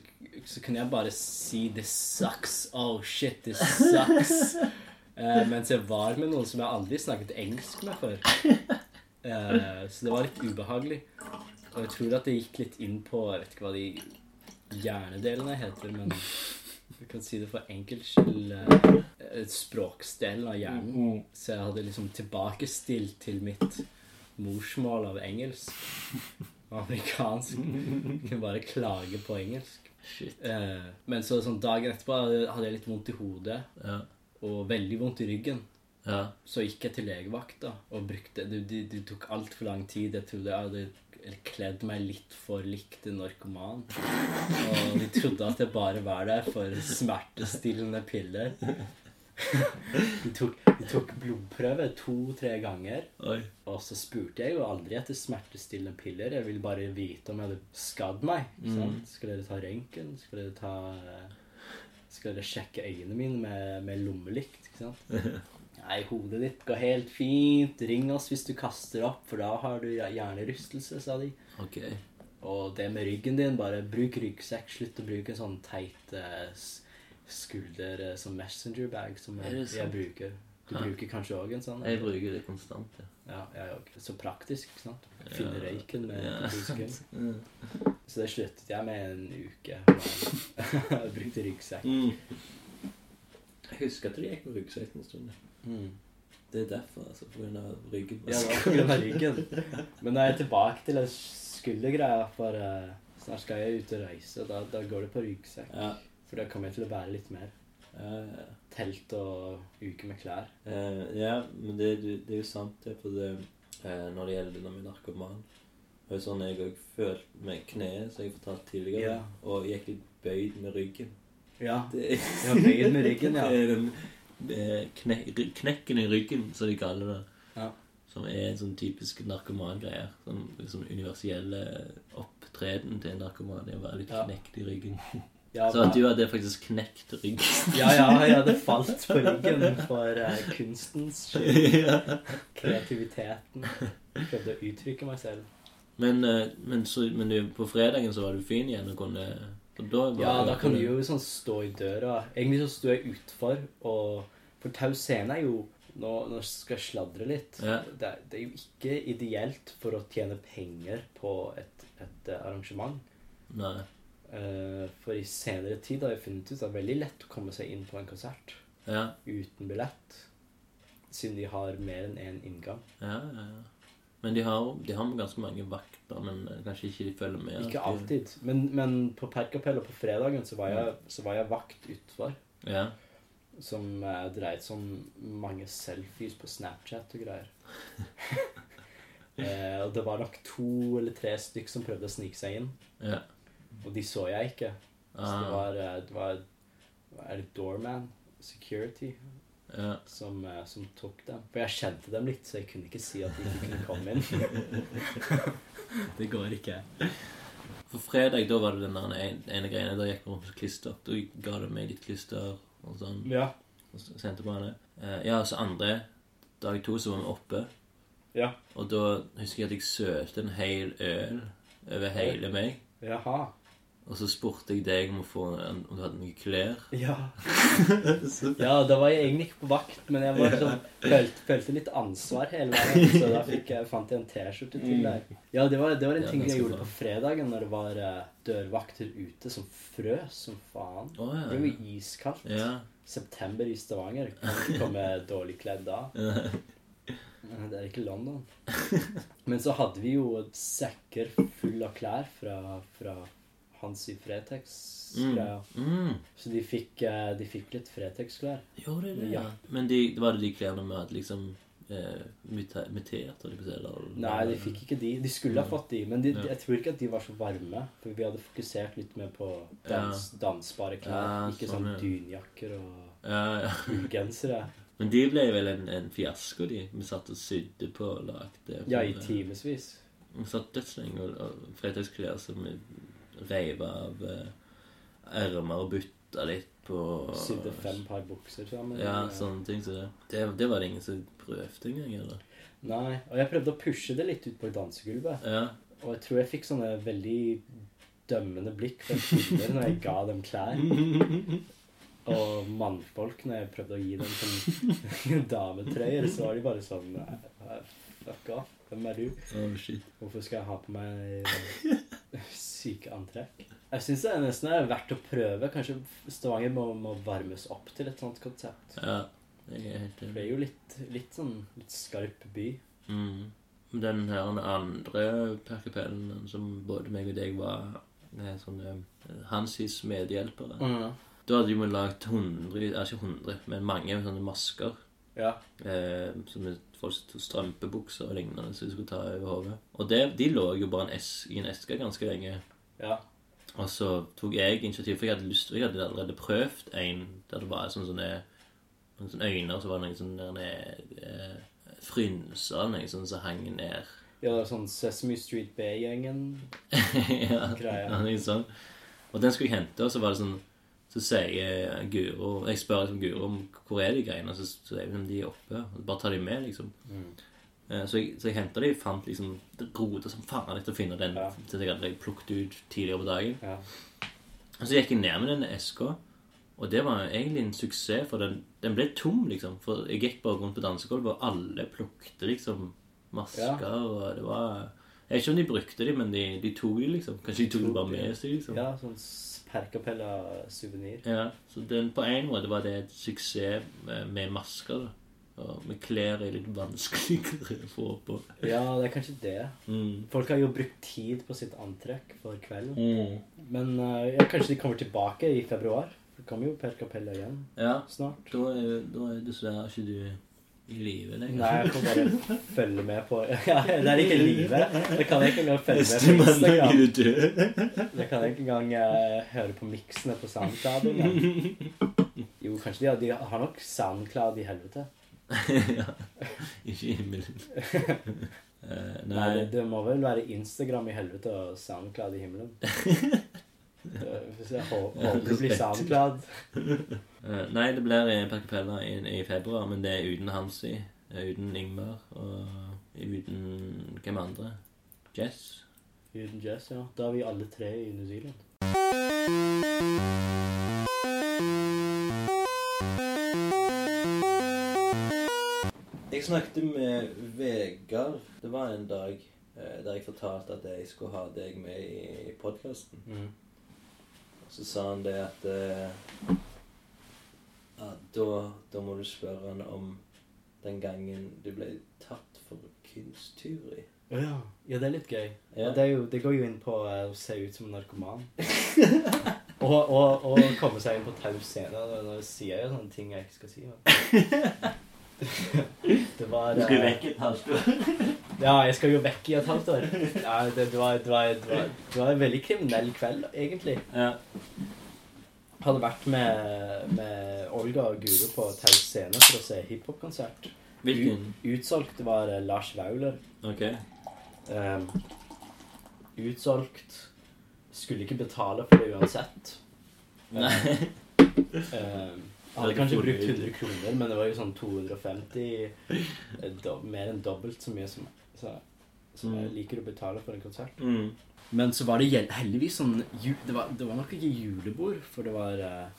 så kunne jeg bare si 'this sucks'. Oh shit, this sucks. [laughs] Eh, mens jeg var med noen som jeg aldri snakket engelsk med før. Eh, så det var litt ubehagelig. Og jeg tror at det gikk litt inn på Jeg vet ikke hva de hjernedelene heter, men Jeg kan si det for enkelt skyld. eh, språksdelen av hjernen. Så jeg hadde liksom tilbakestilt til mitt morsmål av engelsk og amerikansk. Jeg kunne bare klage på engelsk. Shit. Eh, men så sånn dagen etterpå hadde jeg litt vondt i hodet Ja. Og veldig vondt i ryggen. Ja. Så gikk jeg til legevakta og brukte Det, det, det tok altfor lang tid. Jeg trodde jeg hadde kledd meg litt for likt en narkoman. Og de trodde at jeg bare var der for smertestillende piller. De tok, de tok blodprøve to-tre ganger. Oi. Og så spurte jeg jo aldri etter smertestillende piller. Jeg ville bare vite om jeg hadde skadd meg. Mm. Skal dere ta røntgen? Skal dere ta dere sjekke øynene mine med, med lommelykt? ikke sant? Nei, hodet ditt går helt fint. Ring oss hvis du kaster opp, for da har du hjernerystelse, sa de. Ok. Og det med ryggen din, bare bruk ryggsekk. Slutt å bruke en sånn teit eh, skulder eh, som messenger bag som jeg, jeg bruker. Du bruker kanskje òg en sånn? Jeg bruker det konstant, ja. Ja, jeg òg. Så praktisk, ikke sant? Finne Ja. røyken med [laughs] Ja. Så det sluttet jeg med en uke. Jeg [laughs] brukte ryggsekk. Mm. Jeg husker at du gikk med ryggsekk en stund. Mm. Det er derfor, altså. På grunn av ryggen. Ja, [laughs] på grunn av ryggen. Men nå er jeg tilbake til den skuldergreia, for uh, snart skal jeg ut og reise. Da, da går det på ryggsekk. Ja. For da kommer jeg til å bære litt mer. Ja. Telt og uke med klær. Eh, ja, men det, det, det er jo sant, det. For det, eh, når det gjelder vi er narkoman Det jo sånn jeg òg følte med kneet, som jeg fortalte tidligere. Ja. Og gikk litt bøyd med ryggen. Ja. [laughs] Det, Ja, bøyd med ryggen, ja. [laughs] Det eh, knekken i ryggen, som de kaller det. Ja. Som er en sånn typisk narkomangreie. Sånn liksom universelle opptreden til en narkoman er å være litt knekt i ryggen. [laughs] Ja, Så at du hadde faktisk knekt ryggen. ja, ja, jeg hadde [laughs] falt på ryggen for uh, kunstens skyld. Kreativiteten. Prøvde å uttrykke meg selv. Men, uh, men, så, men du, på fredagen så var du fin igjen og kunne da var Ja, da kan du jo sånn stå i døra. Egentlig så sto jeg utfor, og For Tau Scene er jo Nå, nå skal jeg sladre litt. Ja. Det, det er jo ikke ideelt for å tjene penger på et, et eh, arrangement. Nei. Eh, for i senere tid har jeg funnet ut at det er veldig lett å komme seg inn på en konsert Ja. uten billett. Siden de har mer enn én inngang. Ja, ja, ja. Men de har, de har ganske mange vakter, men kanskje ikke de følger med. Ikke alltid. Men, men på Perkapell og på fredagen så var jeg, så var jeg vakt utfor. Ja. Som eh, dreide seg om mange selfies på Snapchat og greier. [laughs] eh, og det var nok to eller tre stykk som prøvde å snike seg inn. Ja. Og de så jeg ikke. Så det Ah, var, eh, det var Er det Doorman? Security? ja. Som, eh, som tok dem. For jeg kjente dem litt, så jeg kunne ikke si at de ikke kunne komme inn. [laughs] det går ikke. For fredag, da var det den ene, ene greiene. Da gikk vi rundt med klister. Da ga du meg litt klister og sånn. Ja. Og så sendte på henne. Eh, ja, så andre dag to så var vi oppe. Ja. Og da husker jeg at jeg sølte en hel øl over hele meg. Jaha. Og så spurte jeg deg om, å få, om du hadde noen klær. Ja. [laughs] ja, da var jeg egentlig ikke på vakt, men jeg var liksom, følte, følte litt ansvar hele veien. Så da fikk jeg, fant jeg en T-skjorte til deg. Ja, det var, det var en Ja, ting jeg gjorde bra. på fredagen når det var eh, dørvakter ute som frøs som faen. Å Det var jo iskaldt. Ja. September i Stavanger. Kan ikke komme dårlig kledd da. [laughs] Det er ikke London. Men så hadde vi jo sekker full av klær fra, fra Hansi Fretex-greia. Mm. Så de fikk, eh, de fikk litt Fretex-klær. Gjorde de det? Ja. Men de, var det de klærne vi hadde liksom eh, mutert? Nei, de fikk ikke de. De skulle ha fått de, men de, Ja. jeg tror ikke at de var så varme. For vi hadde fokusert litt mer på dans, dansbare klær. Ja, ikke sånn, sånn ja. dunjakker og Ja, ja. ullgensere. [laughs] Men de ble vel en, en fiasko, de. Vi satt og sydde på og lagde. Ja, i timevis. Vi satt dødslenge og, og fredagsklær som vi reiv av eh, ermer og butta litt på. Sydde fem par bukser sammen. Ja, sånne ting som det. det. Det var det ingen som prøvde engang, eller? Nei, og jeg prøvde å pushe det litt ut på dansegulvet. Ja. Og jeg tror jeg fikk sånne veldig dømmende blikk fra kvinner når jeg ga dem klær. [laughs] Og mannfolk, når jeg prøvde å gi dem sånn [laughs] dametrøyer, så var de bare sånn "Nei, Fuck off. Hvem er du? Oh, shit. Hvorfor skal jeg ha på meg syke antrekk? Jeg syns det er nesten er verdt å prøve. Kanskje Stavanger må, må varmes opp til et sånt konsept. Ja, jeg er helt enig. det er jo litt, litt sånn litt skarp by. Mm. Den her andre perkepellen som både meg og deg var eh, sånne Hansis medhjelpere Da hadde vi lagd 100, ja, ikke 100, men mange sånne masker. Ja. Eh, som folk som tok strømpebukser og lignende som de skulle ta over hodet. Og det, de lå jo bare en es, i en eske ganske lenge. Ja. Og så tok jeg initiativ, for jeg hadde lyst Jeg hadde allerede prøvd en der det var sånn sånne, sånne øyne, og så var det noen sånne eh, frynser noe sånt som hang ned. ja, det var sånn Sesame Street [laughs] ja, Greia. ja, noe sånt. Og den skulle jeg hente, og så var det sånn Så sier Guro Jeg spør liksom Guro om hvor er de greiene, så sier hun de er oppe. og Bare ta de med, liksom. Mm. Så jeg, så jeg henta de, fant liksom rota som faen etter å finne den Ja. som jeg hadde plukket ut tidligere på dagen. Ja. Og så gikk jeg ned med denne eska, og det var egentlig en suksess, for den, den ble tom, liksom. For jeg gikk bare rundt på dansegulvet, og alle plukte liksom masker, og det var Jeg vet ikke om de brukte de, men de, de tok de, liksom. Kanskje de tok de bare med seg, liksom. ja, sånn Perkapella-suvenir. Ja, så den, på en måte var det et suksess med, masker. da. Og med klær er litt vanskeligere å få på. Ja, det er kanskje det. Mm. Folk har jo brukt tid på sitt antrekk for kvelden. Mm. Men eh, ja, kanskje de kommer tilbake i februar. Det kommer jo Per Capella igjen Ja, snart. da er, da er dessverre ikke du i livet? lenger. Nei, jeg får bare [laughs] følge med på [laughs] Ja, det er ikke livet. Det kan jeg ikke engang følge med på Instagram. Det kan jeg ikke engang uh, høre på miksene på SoundCloud. Men... [laughs] Jo, kanskje de har, de har nok SoundCloud i helvete. ja. Ikke i himmelen. Uh, Nei, nei, det, det må vel være Instagram i helvete og SoundCloud i himmelen. Hvis jeg hå- håper det blir SoundCloud. eh, nei, det blir en Per Capella i, i februar, men det er uten Hansi, eh, uten Ingmar og uten hvem andre? Jess? Uten Jess, ja. Da er vi alle tre i New Zealand. Jeg snakket med Vegard. Det var en dag eh, der jeg fortalte at jeg skulle ha deg med i podkasten. Mm. Så sa han det at eh, ja, da, da må du spørre han om den gangen du ble tatt for kunsttyveri. Ja. ja, det er litt gøy. Ja. Det, er jo, det går jo inn på eh, å se ut som en narkoman. [laughs] og, og, og komme seg inn på taus scene. Da sier jeg jo sånne ting jeg ikke skal si. [laughs] Det var Du skal eh, vekk et halvt år. Ja, jeg skal jo vekk i et halvt år. Ja, det, var, det, var, det, var, det var en veldig kriminell kveld, egentlig. Ja. Hadde vært med, med Olga og Guro på Taus scene for å se hiphop-konsert. Hvilken? U- Utsolgt var eh, Lars Vaular. Ok. Um, utsolgt. Skulle ikke betale for det uansett. Nei. Um, jeg hadde kanskje brukt 100 kroner, men det var jo sånn 250 eh, do, Mer enn dobbelt så mye som Så, som jeg Mm. liker å betale for en konsert. Mm. Men så var det heldigvis sånn det, var, det var nok ikke julebord, for det var, eh,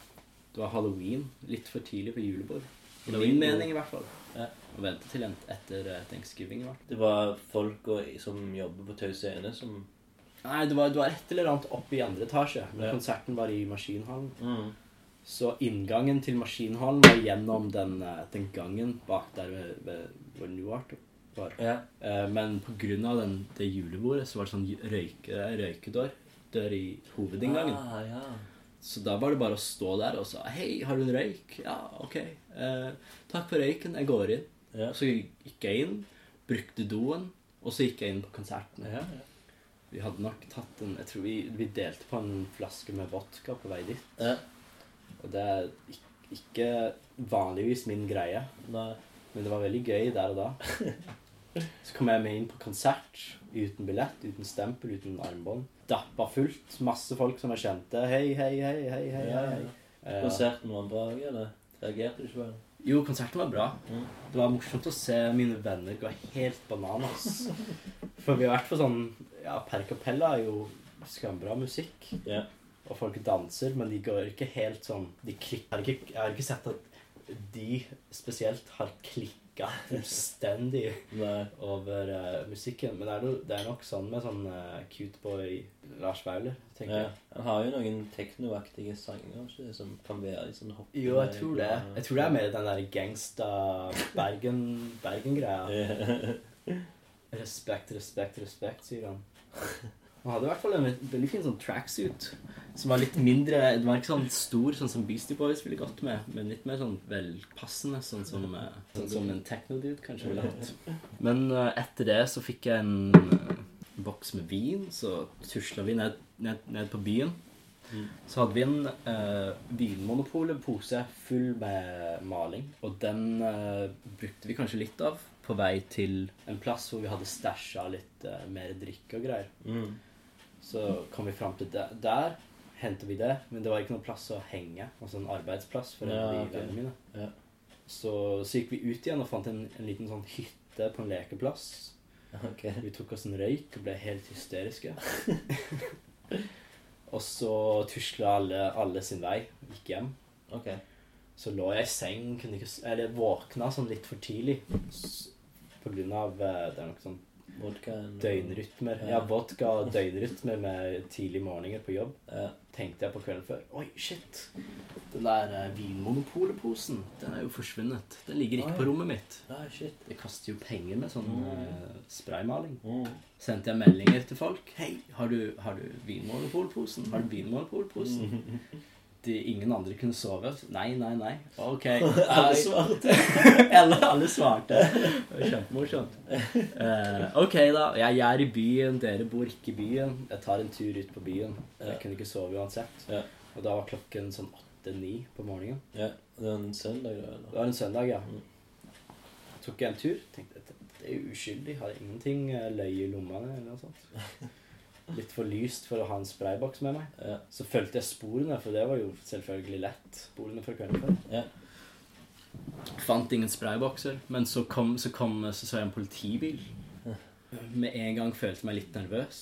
det var halloween. Litt for tidlig på julebord. I min mening, i hvert fall. Ja. Å vente til en, etter eh, thanksgiving. hvert. Det var folk og, som jobber på Tau Scene som Nei, det var, det var et eller annet oppe i andre etasje. Men Ja. konserten var i maskinhallen. mm. Så inngangen til maskinhallen var gjennom den, eh, den gangen bak der ved, ved, hvor Newark var. Ja. Eh, Men av det julebordet så var det sånn røyke, røykedør dør i hovedinngangen. Ah, ja. Så da var det bare å stå der og sa Hei, har du en røyk? Ja, ok. Eh, takk for røyken. Jeg går inn. Ja. Så gikk jeg inn, brukte doen, og så gikk jeg inn på konserten. Ja, ja. Vi hadde nok tatt en Jeg tror vi, vi delte på en flaske med vodka på vei dit. Og det er ikke vanligvis min greie, Nei. men det var veldig gøy der og da. [laughs] Så kom jeg med inn på konsert uten billett, uten stempel, uten armbånd. Dappa fullt. Masse folk som jeg kjente. Hei, hei, hei, hei, hei. Ja, ja. hei. Konserten var bra, eller? Reagerte du ikke på den? Jo, konserten var bra. Mm. Det var morsomt å se mine venner gå helt bananas. [laughs] For vi har vært på sånn Ja, Per Capella er jo skambra musikk. Ja. Og folk danser, men de går ikke helt sånn de klikker, jeg, jeg har ikke sett at de spesielt har klikka fullstendig [laughs] over uh, musikken. Men det er, no, det er nok sånn med sånn uh, cute boy Lars Vaular, tenker Ja. jeg. Han har jo noen teknoaktige sanger ikke, som kan være litt sånn hoppende Jo, jeg tror det. Jeg tror det er mer den der gangsta Bergen-. [laughs] Respekt, respekt, respekt, sier han. [laughs] Han hadde i hvert fall en veldig fin sånn tracksuit. Som var litt mindre Den var ikke sånn stor, sånn som Beastie Boys ville gått med, men litt mer sånn velpassende, sånn som, eh, sånn som en techno-dude kanskje ville hatt. Men eh, etter det så fikk jeg en eh, boks med vin, så tusla vi ned, ned, ned på byen. Så hadde vi en uh, Vinmonopolet-pose full med maling. Og den uh, brukte vi kanskje litt av på vei til en plass hvor vi hadde stæsja litt uh, mer drikke og greier. Mm. Så kom vi fram til der, der henter vi det, men det var ikke noen plass å henge. Altså en arbeidsplass for en Ja, av de vennene mine. Ja. Så, så gikk vi ut igjen og fant en, en liten sånn hytte på en lekeplass. Okay. Vi tok oss en røyk og ble helt hysteriske. [laughs] og så tusla alle, alle sin vei. Gikk hjem. Okay. Så lå jeg i seng, ikke, eller våkna sånn litt for tidlig. På grunn av eh, det er noe sånn Vodkaen. døgnrytmer. Ja. Ja, vodka og døgnrytmer med tidlige morgener på jobb. Ja. Tenkte jeg på kvelden før. Oi, shit. Den der eh, Vinmonopolet-posen, den er jo forsvunnet. Den ligger ikke Oi. på rommet mitt. Nei, shit. Jeg kaster jo penger med sånn eh, spraymaling. Mm. Sendte jeg meldinger til folk. Hei, har du, har du Vinmonopol-posen? Har du Vinmonopol-posen? [laughs] De, ingen andre kunne sove. Nei, nei, nei. Ok. [laughs] [laughs] Alle svarte. Eller alle svarte. Kjempemorsomt. Uh, ok, da. Jeg, jeg er i byen. Dere bor ikke i byen. Jeg tar en tur ut på byen. Jeg kunne ikke sove uansett. Ja. Og da var klokken sånn åtte-ni på morgenen. ja. Det var en søndag, da? Det var en søndag, ja. Mm. Tok jeg en tur. Tenkte det er uskyldig. Har ingenting Løy løye i lommene eller noe sånt. [laughs] Litt for lyst for å ha en sprayboks med meg. Ja. Så fulgte jeg sporene, for det var jo selvfølgelig lett. Sporene fra kvelden før. Ja. Fant ingen spraybokser, men så kom, så kom så, så jeg en politibil. Med en gang følte jeg meg litt nervøs.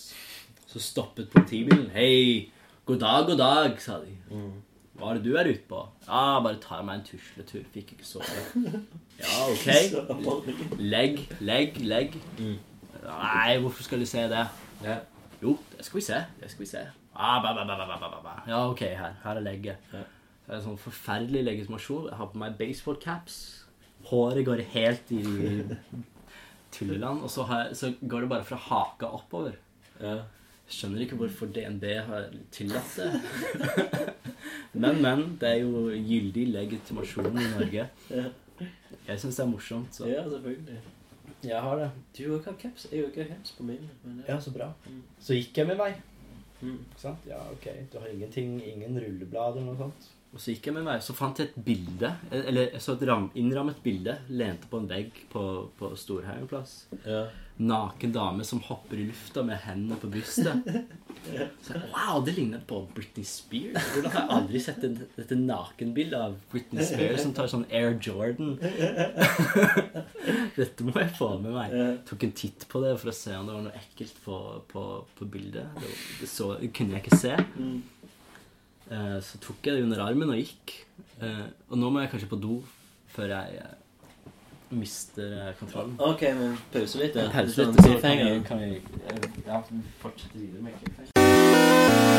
Så stoppet politibilen. Hei, god dag, god dag, sa de. Mm. Hva er det du er ute på? Ja, bare tar meg en tusletur. Fikk ikke sove. [laughs] Ja, ok. Legg, legg, legg. Mm. Nei, hvorfor skal de se det? Ja. Jo, det skal vi se. Det skal vi se. Ah, ba, ba, ba, ba, ba, ba, ba. Ja, ok, her. Her er legget. Ja. Det er en sånn forferdelig legitimasjon. Jeg har på meg baseball caps. Håret går helt i [laughs] tulleland. Og så, jeg, så går det bare fra haka oppover. Ja. Skjønner ikke hvorfor DNB har tillatt det. [laughs] men, men. Det er jo gyldig legitimasjon i Norge. Jeg syns det er morsomt. Så. ja, selvfølgelig. Jeg har det. Du har ikke caps. Jeg har ikke caps på min. Men Ja, så bra. Mm. Så gikk jeg min vei. Mm. Ikke sant? Ja, ok. Du har ingenting, ingen rulleblad eller noe sånt. Og så gikk jeg med meg, så fant jeg et bilde, eller jeg så et ram, innrammet bilde, lente på en vegg på, på Storhaugen plass. Ja. Naken dame som hopper i lufta med hendene på brystet. Så, wow, det ligner på Britney Spears. Hvordan har jeg aldri sett en, dette nakenbildet av Britney Spears som tar sånn Air Jordan? Dette må jeg få med meg. Jeg Tok en titt på det for å se om det var noe ekkelt på, på, på bildet. Det, det, så, det kunne jeg ikke se. Eh, Så tok jeg det under armen og gikk. Eh, Og nå må jeg kanskje på do før jeg eh, mister eh, kontrollen. Ok, men pause litt. Ja. Pause litt, så kan vi, kan vi ja, fortsette videre med cliffhanger.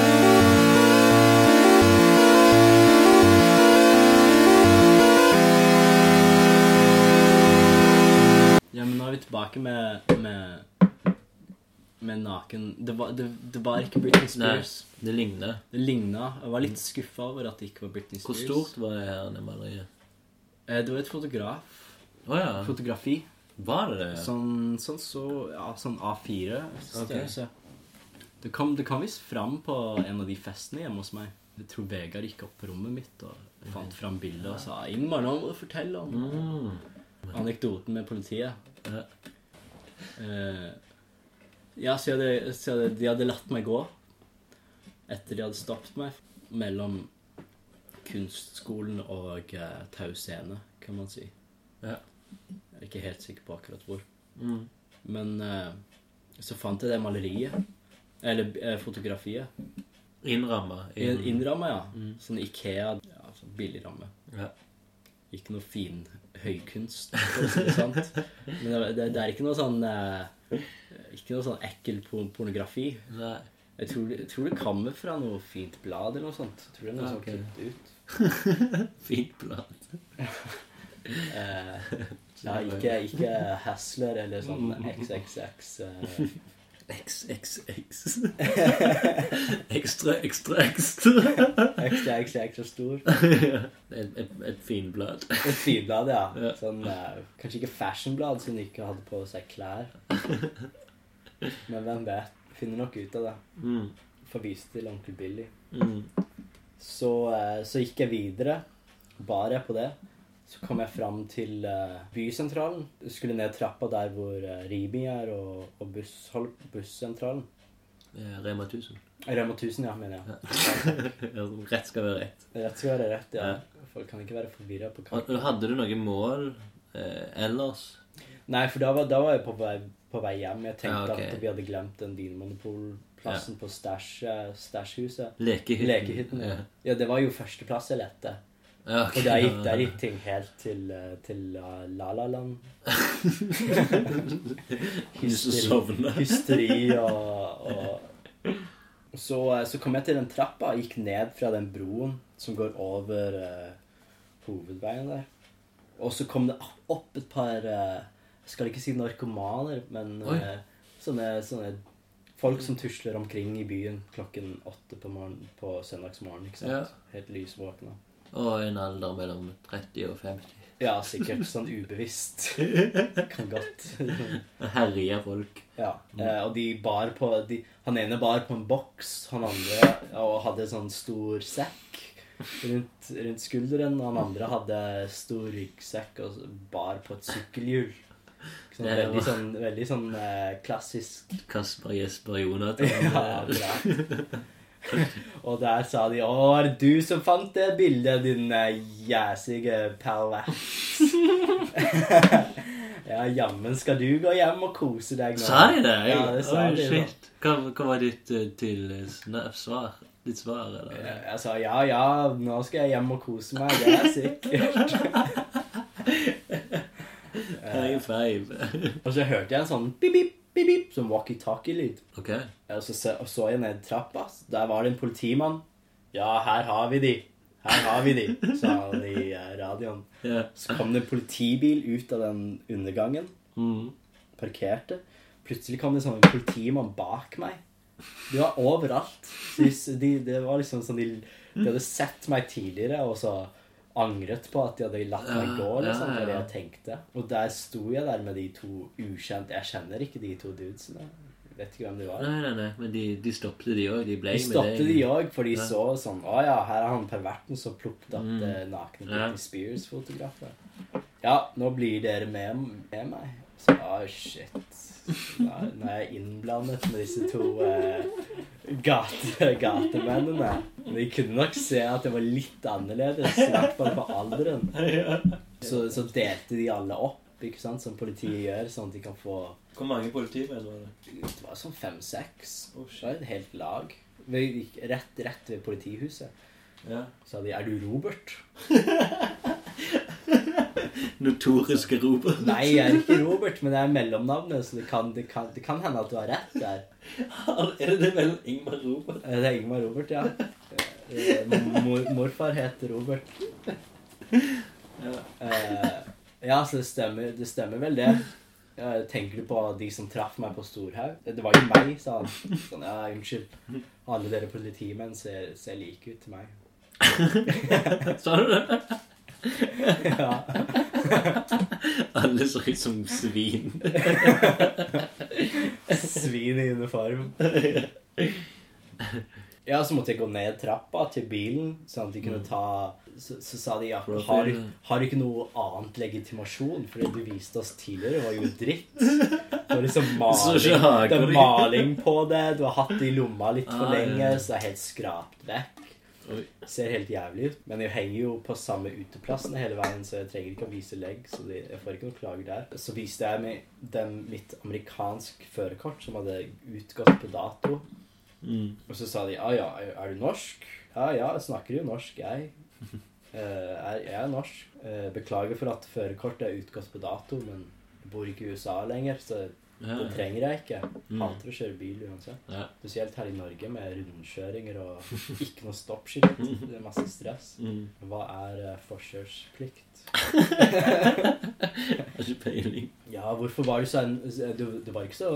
Ja, men nå er vi tilbake med, med, med naken Det var, det, det var ikke Britney Spears. Nei, det ligna. Det ligna. Jeg var litt skuffa over at det ikke var Britney Spears. Hvor stort var det her det maleriet? Eh, Det var et fotograf. Å ja. Fotografi. Var det det? Sånn, sånn så Ja, sånn A4. størrelse. Det kom, det kom visst fram på en av de festene hjemme hos meg. Jeg tror Vegard gikk opp på rommet mitt og fant fram bildet og sa 'Ingmar, nå må du fortelle om Mm. anekdoten med politiet'. Ja. Eh, ja, så, hadde, de hadde latt meg gå etter de hadde stoppet meg mellom kunstskolen og uh, Tau scene, kan man si. Ja. Jeg er ikke helt sikker på akkurat hvor. Mm. Men uh, så fant jeg det maleriet. Eller uh, fotografiet. Innramma. In, innramma, ja. Mm. Sånn Ikea. Ja, sånn billig ramme. Ja. Ikke noe fin høykunst. Men det, det, er ikke noe sånn eh, Ikke noe sånn ekkel pornografi. Nei. Jeg tror, jeg tror det kommer fra noe fint blad eller noe sånt. Jeg tror det er noe Ja, sånt ok. klippet ut. [laughs] Fint blad. Eh, ja, ikke, ikke Hasler eller sånn [laughs] XXX. Eh, XXX. [laughs] Ekstra, ekstra, ekstra. ekstra, ekstra, ekstra stor. [laughs] et, et, et finblad. Et finblad, ja. Ja. Sånn, eh, kanskje ikke fashionblad, siden de ikke hadde på seg klær. Men hvem vet? Finner nok ut av det. Mm. Får vise til onkel Billy. Mm. Så, eh, så gikk jeg videre. Bar jeg på det. Så kom jeg fram til uh, bysentralen. Skulle ned trappa der hvor uh, Ribi er, og, og busshold, bussentralen. Eh, Rema 1000. Rema 1000, ja, mener jeg. Ja, [laughs] Rett skal være rett. Rett skal være rett, ja. Folk kan ikke være forvirra på hva Hadde du noen mål eh, ellers? Nei, for da var, da var jeg på vei, på vei hjem. Jeg tenkte Ja, okay. at vi hadde glemt den vinmonopolplassen på eh, stæsjhuset. Lekehytten. Lekehytten. Ja. ja, det var jo førsteplass jeg lette. Ja, ok. Og der gikk, der gikk ting helt til, eh, til uh, La-La-land. [laughs] Sovne. hysteri [laughs] og, og så, eh, så kom jeg til den trappa og gikk ned fra den broen som går over uh, hovedveien der. Og så kom det opp et par uh, Jeg skal ikke si narkomaner, men eh, sånne, sånne folk som tusler omkring i byen klokken åtte på, morgen, på søndagsmorgen. ikke sant? Ja. Helt lysvåkne. Og en alder mellom 30 og 50. Ja, sikkert sånn ubevisst. Kan godt. Herja folk. Ja, eh, og de bar på de, Han ene bar på en boks, han andre og hadde sånn stor sekk rundt, rundt skulderen. Og han andre hadde stor ryggsekk og bar på et sykkelhjul. Sånn, Det veldig sånn, veldig sånn eh, klassisk Kasper, Jesper, Jonathan. Ja, akkurat. [laughs] Og der sa de 'Å, er det du som fant det bildet, din uh, jæsige pervert?' [laughs] ja, jammen skal du gå hjem og kose deg nå. Sa de det? Ja, det sa oh, de. shit. Hva, hva var ditt eh, til eh, svar? Ditt svar, eller? Jeg jeg sa ja, ja, nå skal jeg hjem og kose meg. Det er sikkert. [laughs] High five. og så hørte jeg en sånn pip, pip, pip, som walkietalkie-lyd. Okay. Og så så, så jeg ned trappa. Der var det en politimann. Ja, her har vi de. Her har vi de, sa han i eh, radioen. Yeah. Så kom det en politibil ut av den undergangen. Mm. Parkerte. Plutselig kom det sånn en politimann bak meg. De var overalt. De, de, det var liksom sånn de, de hadde sett meg tidligere, og så angret på at de hadde latt meg gå. Ja, liksom, ja, det ja. jeg tenkte. Og der sto jeg der med de to ukjente Jeg kjenner ikke de to dudesene. vet ikke hvem de var. Nei, nei, nei, men de, de stoppet de òg. De ble De stoppet de òg, for de Ja. så sånn Å ja, her er han perverten som plukket opp Mm. det nakne Ja. Britney Spears-fotografer. Ja, nå blir dere med, med meg. Så ah, shit. Nå er jeg innblandet med disse to eh, gate, gatemennene. Men de kunne nok se at det var litt annerledes, i hvert fall på alderen. Så, så delte de alle opp, ikke sant, som politiet gjør, sånn at de kan få Hvor mange politimenn var det? Det var sånn fem-seks. Oh, Det var et helt lag. Vi gikk rett, rett ved politihuset. Ja. sa de 'Er du Robert?' [laughs] Notoriske Robert. Nei, jeg er ikke Robert, men det er mellomnavnet, så det kan, det kan, det kan hende at du har rett der. [laughs] Er det vel Ingmar Robert? Eh, Det er Ingmar Robert, ja. Eh, Mor, morfar heter Robert. Ja. Eh, så det stemmer, det stemmer vel, det. Eh, tenker du på de som traff meg på Storhaug? Det var jo meg, sa han. Sånn, ja, unnskyld. Alle dere politimenn ser, ser like ut til meg. [laughs] Sa du det? Ja. Alle så ut som svin. Svin i uniform. Ja, så måtte jeg gå ned trappa til bilen, sånn at de kunne ta Så, så sa de ja, har, har du ikke noe annet legitimasjon? For det du viste oss tidligere, var jo dritt. Det var liksom [laughs] maling, det var maling på det. Du har hatt det i lomma litt for Ah, lenge, så det er helt skrapt vekk. Oi. Ser helt jævlig ut. Men jeg henger jo på samme uteplassen hele veien, så jeg trenger ikke å vise legg. Så de, jeg får ikke noen klager der. Så viste jeg meg dem mitt amerikansk førerkort som hadde utgått på dato. Mm. Og så sa de ja, ja, er du norsk? Ja, ja, jeg snakker jo norsk, jeg. Uh, [laughs] er, jeg er norsk. Uh, beklager for at førerkortet er utgått på dato, men jeg bor ikke i USA lenger, så. Det trenger jeg ikke. Mm. Hater å kjøre bil uansett. Spesielt her i Norge med rundkjøringer og [laughs] ikke noe stoppskilt. Det er masse stress. Mm. Hva er uh, forkjørsplikt? [laughs] Har ikke peiling. Ja, hvorfor var du så du, du var ikke så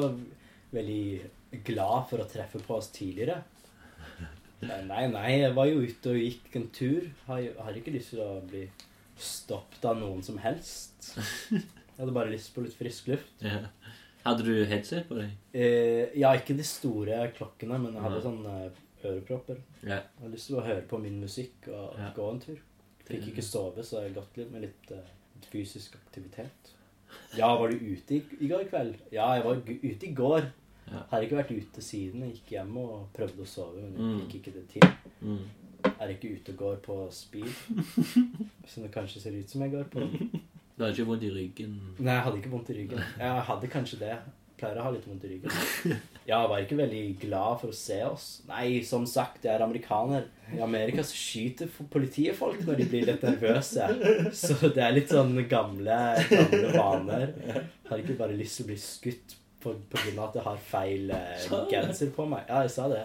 veldig glad for å treffe på oss tidligere? Nei, nei, jeg var jo ute og gikk en tur. Har, har ikke lyst til å bli stoppet av noen som helst. [laughs] Jeg hadde bare lyst på litt frisk luft. Ja. Hadde du headset på deg? Eh, ja, ikke de store klokkene, men jeg hadde ja. sånne eh, ørepropper. Ja. Jeg hadde lyst til å høre på min musikk og Ja. gå en tur. Fikk ikke sove, så jeg gått litt med litt uh, fysisk aktivitet. Ja, var du ute i, i går kveld? Ja, jeg var ute i går. Ja. Har ikke vært ute siden. Jeg gikk hjem og prøvde å sove, men jeg Mm. fikk ikke det til. Mm. Er ikke ute og går på speed. [laughs] Som det kanskje ser ut som jeg går på. Du hadde ikke vondt i ryggen? Nei, jeg hadde ikke vondt i ryggen. Jeg hadde kanskje det. Pleier å ha litt vondt i ryggen. Jeg var ikke veldig glad for å se oss. Nei, som sagt, jeg er amerikaner. I Amerika så skyter politiet folk når de blir litt nervøse. Så det er litt sånn gamle, gamle vaner. Har ikke bare lyst til å bli skutt på, på grunn av at jeg har feil eh, genser på meg. Ja, jeg sa det.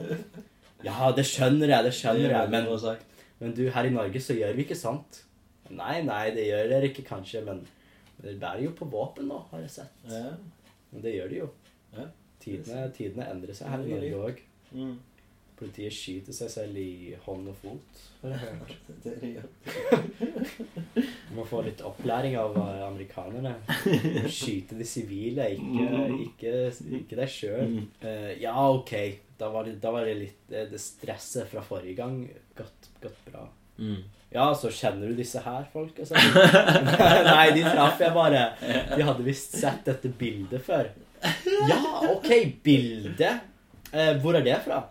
Ja, det skjønner jeg, det skjønner jeg. Men, men du, her i Norge så gjør vi ikke sånt. Nei, nei, det gjør dere ikke kanskje, men dere bærer jo på våpen nå, har jeg sett. Ja. Men det gjør de jo. Ja. Tidene, tidene endrer seg her i Norge òg. Mm. Politiet skyter seg selv i hånd og fot. har jeg hørt. [laughs] Det det gjør. Må få litt opplæring av eh, amerikanerne. Skyte de sivile, ikke, ikke, ikke deg sjøl. Uh, ja, ok. Da var, det, da var det litt eh, Det stresset fra forrige gang gått bra. Mm. Ja, så kjenner du disse her folk, altså? [laughs] Nei, de traff jeg bare. De hadde visst sett dette bildet før. Ja, ok, bilde. Eh, hvor er det fra?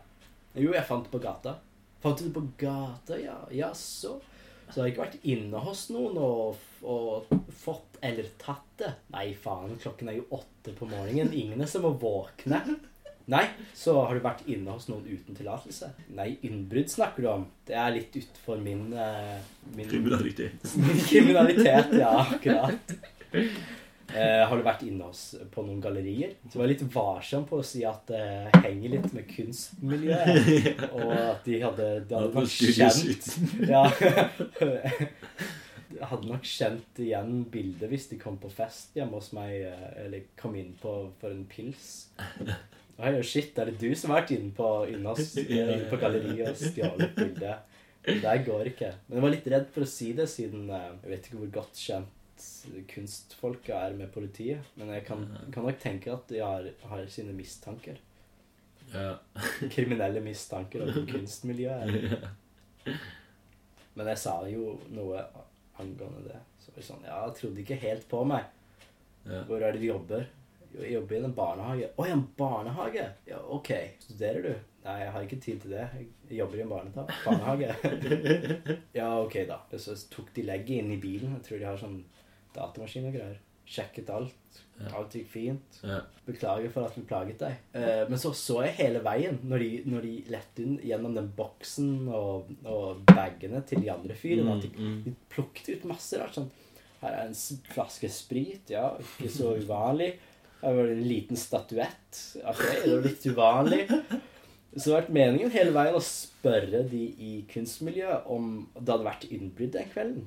Jo, jeg fant det på gata. Fant du det på gata, ja? Jaså? så. Så har jeg ikke vært inne hos noen og, og fått eller tatt det. Nei, faen, klokken er jo åtte på morgenen. Ingen er som å våkne. Nei, så har du vært inne hos noen uten tillatelse? Nei, innbrudd snakker du om. Det er litt utenfor min, eh, min Kriminalitet. Min kriminalitet, ja, akkurat. Eh, har du vært inne hos, på noen gallerier? Så var jeg litt varsom på å si at det henger litt med kunstmiljøet. Og at de hadde, de hadde nok kjent [laughs] ja, Jeg hadde nok kjent igjen bildet hvis de kom på fest hjemme hos meg, eh, eller kom inn på for en pils. Oi, shit, er det du som har vært inne på, inne [laughs] på galleriet og stjålet bildet? Det går ikke. Men jeg var litt redd for å si det, siden eh, jeg vet ikke hvor godt kjent kunstfolka er med politiet. Men jeg kan, kan nok tenke at de har, har sine mistanker. Ja. [laughs] kriminelle mistanker om [laughs] kunstmiljøet. Men jeg sa jo noe angående det. Så var det sånn, ja, jeg trodde ikke helt på meg. Ja. Hvor er det de jobber? Jeg jobber i en barnehage. Å, i en barnehage? Ja, ok. Studerer du? Nei, jeg har ikke tid til det. Jeg jobber i en barnehage. [laughs] ja, ok da. Så tok de legget inn i bilen. Jeg tror de har sånn datamaskin og greier. Sjekket alt. Alt gikk fint. Beklager for at vi plaget deg. Eh, men så så jeg hele veien, når de, når de lette inn gjennom den boksen og, og bagene til de andre fyrene, at de, Mm, mm. de plukket ut masse rart. Sånn. Her er en flaske sprit, ja, ikke så uvanlig. Var en liten statuett. Okay, det var litt uvanlig. [laughs] Så det har vært meningen hele veien å spørre de i kunstmiljøet om det hadde vært innbrudd den kvelden.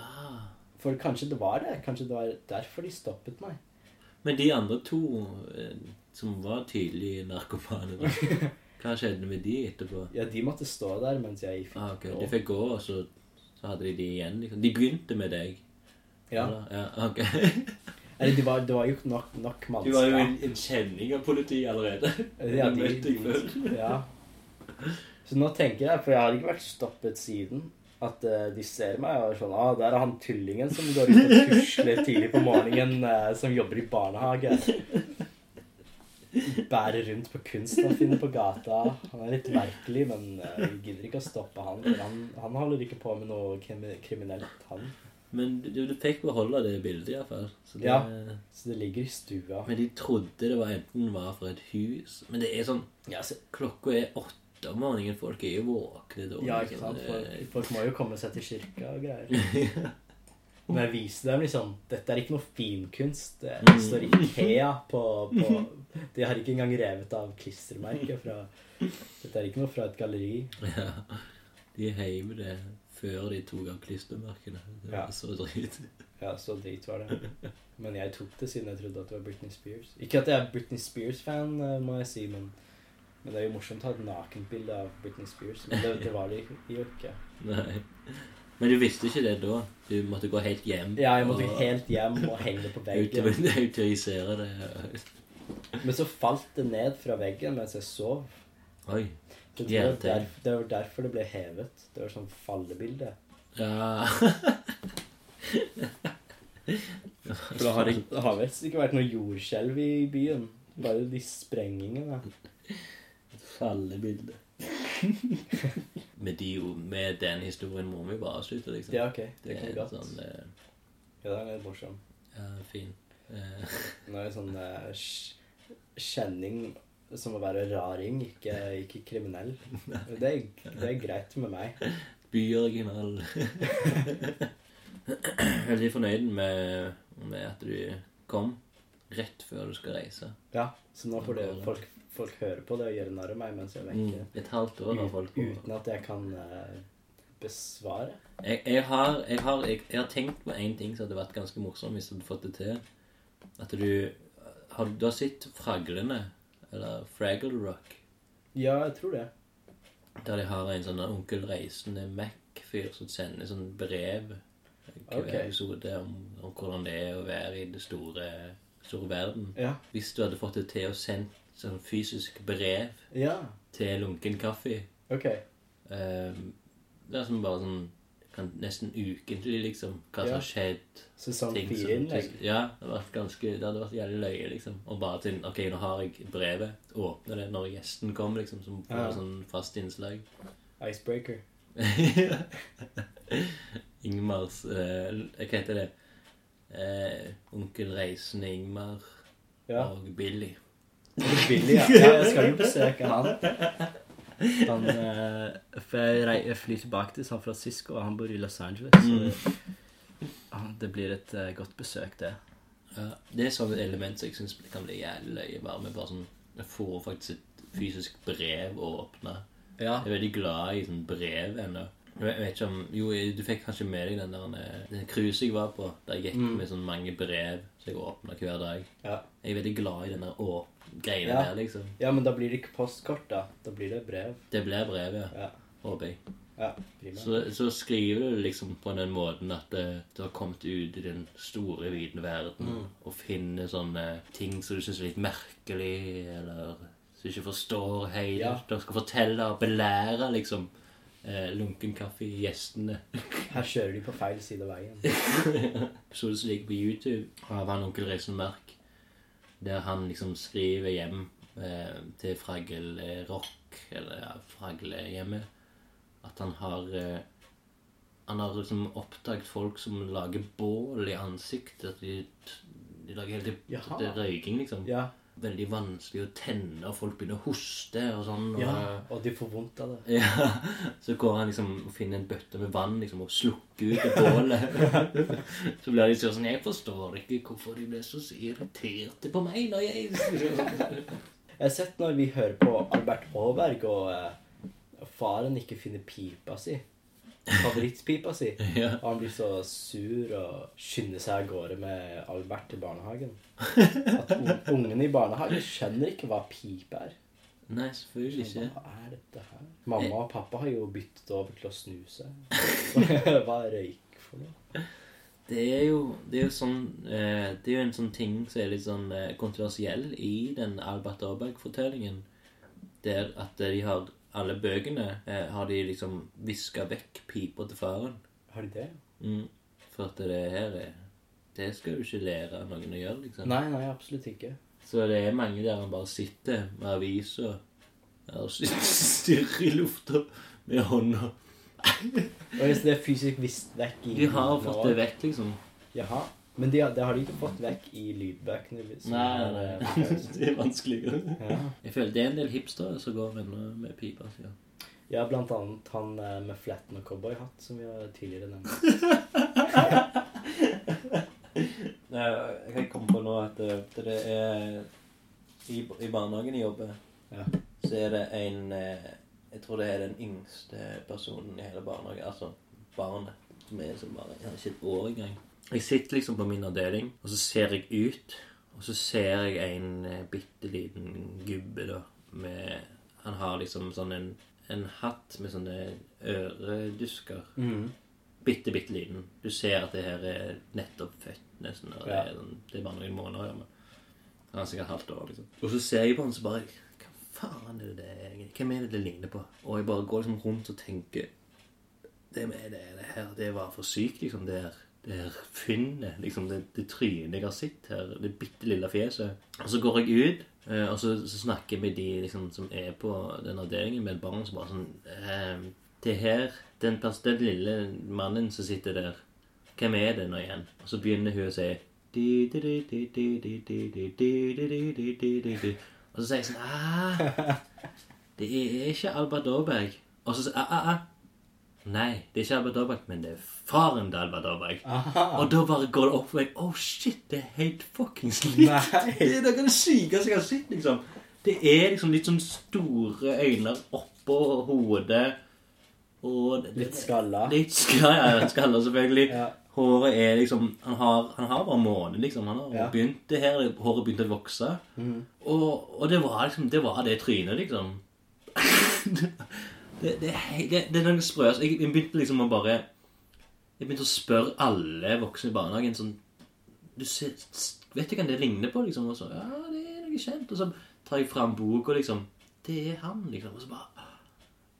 Ah. For kanskje det var det. Kanskje det var derfor de stoppet meg. Men de andre to eh, som var tydelige narkomane, [laughs] hva skjedde med de etterpå? Ja, de måtte stå der mens jeg fikk Ah, ok. gå. De fikk gå, og så, så hadde de de igjen. Liksom. De begynte med deg. Ja. ja ok. [laughs] Eller det var, det var jo nok, nok Du var jo en, en kjenning av politiet allerede. Ja, de, [laughs] møtte deg før. ja. Så nå tenker jeg, for jeg har ikke vært stoppet siden, at uh, de ser meg og er sånn ah, der er han tullingen som går ut og tusler tidlig på morgenen, uh, som jobber i barnehage. Bærer rundt på kunst han finner på gata. Han er litt merkelig, men uh, vi gidder ikke å stoppe han. Han, han holder ikke på med noe krimi- kriminelt, han. Men du, du fikk beholde det bildet, iallfall. Det, Ja. Så det ligger i stua. Men de trodde det var enten var fra et hus Men det er sånn Ja, så, Klokka er åtte om morgenen. Folk er jo våkne da. Ja, ikke sant? Folk, folk må jo komme seg til kirka og greier. [laughs] Men jeg viste dem liksom Dette er ikke noe finkunst. Det Mm. står Ikea på, på De har ikke engang revet av klistremerket fra Dette er ikke noe fra et galleri. Ja. De heiv det før de tok av klistremerkene. Det var Ja. så drit. [laughs] Ja, så drit var det. Men jeg tok det siden jeg trodde at det var Britney Spears. Ikke at jeg er Britney Spears-fan, eh, må jeg si, men, men det er jo morsomt å ha et nakenbilde av Britney Spears. Men det, det var det jo ikke. Nei. Men du visste ikke det da? Du måtte gå helt hjem? Ja, jeg måtte og helt hjem og henge det på veggen. auto- [laughs] Autorisere det? Men så falt det ned fra veggen mens jeg sov. Oi. Det det var, der, det var derfor det ble hevet. Det var sånn fallebilde. Ja For det har, det har visst ikke vært noe jordskjelv i byen. Bare de sprengingene. Fallebilde. [laughs] med, de, med den historien må vi bare slutte, liksom. Ja, ok. det Det er ikke godt. sånn eh, Ja, den er morsom. Ja, fin. Eh, Nå er det sånn eh, kjenning som å være raring, ikke, ikke kriminell. Det er, det er greit med meg. Byoriginal. Veldig fornøyd med, med at du kom rett før du skal reise. Ja, så nå får det, folk, folk høre på det og gjøre narr av meg mens jeg er vekke. Mm. Et halvt år har folk på. Uten at jeg kan eh, besvare. Jeg, jeg, har, jeg, har, jeg, jeg har tenkt på én ting som hadde vært ganske morsom hvis du hadde fått det til. At du har, du har sett Fraglene, eller Fraggle Rock, Ja, jeg tror det. der de har en sånn onkel reisende Mac-fyr som sender sånn brev hver Ok. episode om, om hvordan det er å være i det store, store verden. Ja. Hvis du hadde fått det til å sende sånn fysisk brev Ja, til lunken kaffe ok. um, Det er som bare sånn Nesten ukentlig, liksom. Hva som har skjedd. Sesong ting fire-innlegg. Ja, det hadde vært ganske Det hadde vært jævlig løye, liksom. Og bare til Ok, nå har jeg brevet. Åpne det når gjesten kommer, liksom. Som Ja. sånn fast innslag. Icebreaker. [laughs] Ingmars eh, Hva heter det? Eh, onkel Reisende Ingmar Ja. og Billy. Billy, ja. ja. Jeg skal jo besøke han. [laughs] Han uh, For jeg, jeg flyr tilbake til San Francisco, og han bor i Los Angeles. Så det, ah, det blir et uh, godt besøk, det. Ja, det er sånne element som jeg syns kan bli jævlig løye. Bare med bare sånn Jeg får faktisk et fysisk brev å åpne. Ja. Jeg er veldig glad i sånn brev ennå. Jeg vet ikke om Jo, du fikk kanskje med deg den der eh, den cruisen jeg var på, der jeg gikk Mm. med sånn mange brev som jeg åpna hver dag. Ja. Jeg er veldig glad i den der greiene Ja. der, liksom. ja, men da blir det ikke postkort, da. Da blir det brev. Det blir brev, ja. Ja. Håper jeg. ja. Så, så skriver du liksom på den måten at eh, du har kommet ut i den store, vide verden Mm. og finner sånne ting som du syns er litt merkelig, eller som du ikke forstår helt. Ja. Du skal fortelle og belære, liksom, eh, lunken kaffe gjestene. [laughs] Her kjører de på feil side av veien. [laughs] episode som ligger på YouTube av han onkel Reisen Merk, der han liksom skriver hjem eh, til Fragle-rock, eller ja, Fragle-hjemmet, at han har eh, Han har liksom oppdaget folk som lager bål i ansiktet. At de, de lager helt til røyking, liksom. Ja, Veldig vanskelig å tenne, og folk begynner å hoste og sånn. Og, ja. Og de får vondt av det. [laughs] ja, Så går han liksom og finner en bøtte med vann liksom, og slukker ut det bålet. [laughs] så blir de sånn Jeg forstår ikke hvorfor de ble så irriterte på meg når jeg [laughs] Jeg har sett når vi hører på Albert Aaberg, og eh, faren ikke finner pipa si. Favorittpipa si. [laughs] ja. Og han blir så sur og skynder seg av gårde med Albert til barnehagen. At un- ungene i barnehagen skjønner ikke hva pipe er. Nei, selvfølgelig ikke. Hva er dette her? Mamma og pappa har jo byttet over til å snuse. [laughs] Hva er røyk for noe? Det er jo, det er jo sånn eh, Det er jo en sånn ting som er litt sånn eh, kontroversiell i den Albert Aaberg-fortellingen. Der at de har Alle bøkene eh, har de liksom viska vekk pipa til faren. Har de det? Mm. For at det her er Det skal du ikke lære noen å gjøre, liksom. Nei, nei, absolutt ikke. Så det er mange der han bare sitter med avisa og [laughs] stirrer i lufta med hånda. Og hvis det er fysisk visst vekk i De har fått det vekk, liksom. Jaha. Men de, har- det har de ikke fått vekk i lydbøkene. Liksom. Nei, er, nei, eh, [laughs] nei. Det er vanskeligere. Ja. Jeg føler det er en del hipstere som går med, med pipa. Ja. ja, blant annet han eh, med fletten og cowboyhatt, som vi har tidligere nevnt. [laughs] Jeg kan komme på nå at det er I, i barnehagen jeg jobber, Ja. så er det en eh, Jeg tror det er den yngste personen i hele barnehagen. Altså barnet. Som er som bare ikke et år engang. Jeg sitter liksom på min avdeling, og så ser jeg ut. Og så ser jeg en eh, bitte liten gubbe, da, med Han har liksom sånn en, en hatt med sånne øredusker. Mm. Bitte, bitte liten. Du ser at det her er nettopp født, nesten. Og det, er, sånn- det er bare noen måneder. Ja, men han er sikkert halvt år, liksom. Og så ser jeg på han, så bare Hva faen er det det egentlig? Hvem er det det ligner på? Og jeg bare går liksom rundt og tenker Det med det, det her, det var for sykt, liksom. Det her, det her finnet, liksom det, det trynet jeg har sett her, det bitte lille fjeset. Og så går jeg ut, og så, så snakker jeg med de liksom, som er på den avdelingen, med et barn som bare sånn ehm, Det her, den, den, lille mannen som sitter der, hvem er det nå igjen? Og så begynner hun å si Og så sier jeg sånn Det er ikke Albert Aaberg. Og så sier jeg Nei, det er ikke Alba Dobrak, men det er faren til Alba Dobrak. Aha. Og da bare går det opp for meg Oh shit, det er helt fuckings likt. Det er noe av det sykeste jeg har sett, liksom. Det er liksom litt sånn store øyne oppå hodet. Og det- Litt skalla. Litt skalla, ja, skalla selvfølgelig. Ja. Håret er liksom Han har, han har bare måned, liksom. Han har Ja. begynt det her, håret begynte å vokse. Mm. Og, og det var liksom Det var det trynet, liksom. [laughs] det, det, det, det er noe sprøst. Jeg, jeg begynte liksom å bare Jeg begynte å spørre alle voksne i barnehagen sånn du ser, Vet du hvem det ligner på? liksom? Og så Ja, det er noe kjent. Og så tar jeg fram boka, liksom. Det er han, liksom. Og så bare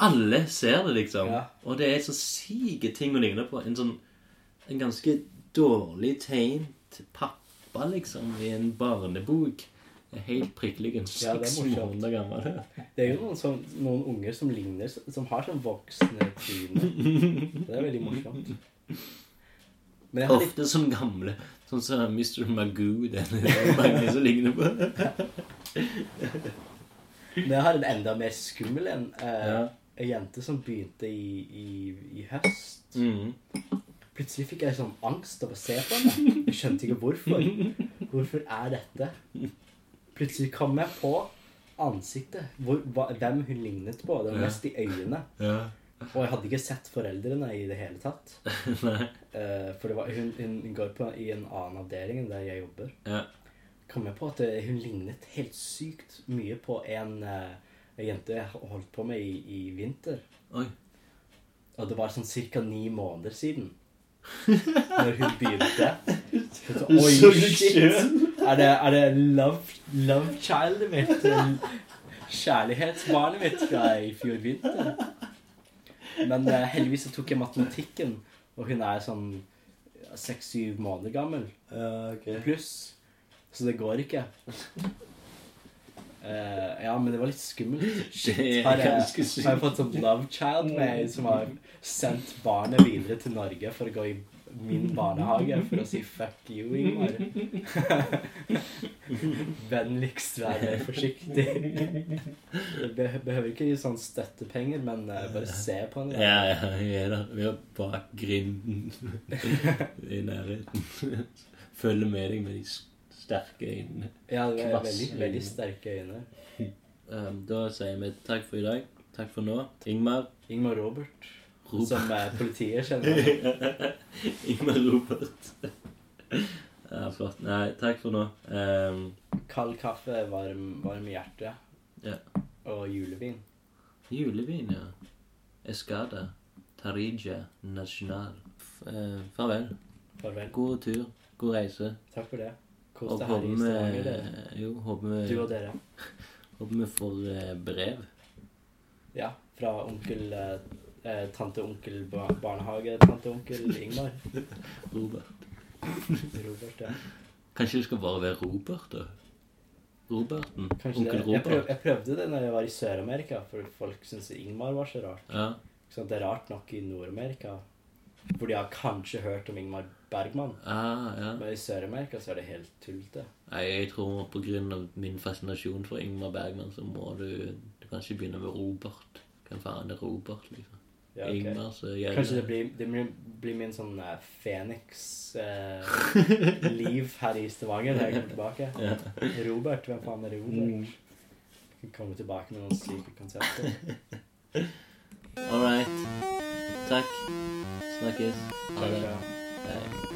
Alle ser det, liksom. Ja. Og det er så syke ting å ligne på. En sånn En ganske dårlig tegn til pappa, liksom, i en barnebok. Helt prikkelig Ja, det er morsomt. gammel. Det er jo noen, som, noen unger som ligner, som har sånn voksne tryne. Det er veldig morsomt. Har litt Ofte som gamle. Sånn som Mr. Magoo. Det er mange som ligner på. Men jeg har en enda mer skummel en. Eh, Ja. En jente som begynte i, i, i høst. Mm. Plutselig fikk jeg sånn angst av å se på henne. Jeg skjønte ikke hvorfor. Hvorfor er dette? Plutselig kom jeg på ansiktet. Hvor, hva, hvem hun lignet på. Det var mest i øynene. Ja. Og jeg hadde ikke sett foreldrene i det hele tatt. [laughs] Eh, for det var, hun, hun går på i en annen avdeling enn der jeg jobber. Ja. Kom jeg på at eh, hun lignet helt sykt mye på en, uh, en jente jeg holdt på med i, i vinter. Oi. Og det var sånn ca. ni måneder siden. [laughs] Når hun begynte. Så, Oi, shit! Er det, er det love, love childet mitt? [laughs] kjærlighetsbarnet mitt fra i fjor vinter. Men eh, heldigvis så tok jeg matematikken, og hun er sånn seks-syv måneder gammel Ja, ok. pluss. Så det går ikke. Eh, ja, men det var litt skummelt. [laughs] Shit, har jeg, har jeg fått sånn love child med som har sendt barnet videre til Norge for å gå i min barnehage for å si fuck you, Ingmar. [laughs] Vennligst vær forsiktig. Be behøver ikke gi sånn støttepenger, men uh, bare se på henne. Ja, ja, ja er der. Vi er bak grinden [laughs] i nærheten. Følger med deg med de sterke øynene. Ja, det er veldig, veldig sterke øyne. [laughs] Um, da sier vi takk for i dag. Takk for nå. Ingmar. Ingmar Robert, Robert. som er politiet kjenner. [laughs] Ingmar Robert. [laughs] Ja, flott. Nei, takk for nå. Um, Kald kaffe, varm, varm hjerte. Ja. Og julevin. julevin, ja. Escada. Tarija National. F eh, farvel. Farvel. God tur. God reise. Takk for det. Kos deg her i Stavanger, dere. Jo, håper vi, Du og dere. håper vi får eh, brev. Ja, fra onkel eh, eh, Tante onkel ba barnehage, tante onkel Ingmar. [laughs] Robert. Robert, ja. Kanskje det skal bare være Robert, da? Roberten? Kanskje Onkel det. Jeg, prøv, Robert? jeg prøvde det når jeg var i Sør-Amerika, for folk syntes Ingmar var så rart. Ja. Så det er rart nok i Nord-Amerika, hvor de har kanskje hørt om Ingmar Bergman. Ah, ja. Men i Sør-Amerika så er det helt tullete. Jeg tror av min fascinasjon for Ingmar Bergman, så må du, du kan ikke begynne med Robert. Hvem faen er Robert, liksom. Ja, okay. Ingmar, så gjelder Kanskje det blir, det blir, min sånn uh, Fenix-liv [laughs] her i Stavanger når jeg kommer tilbake. [laughs] Ja. Robert, hvem faen er Robert? Jeg kan komme tilbake med noen slike konsepter. [laughs] All right. Takk. Snakkes. Ha det. Takk, ja. Hei.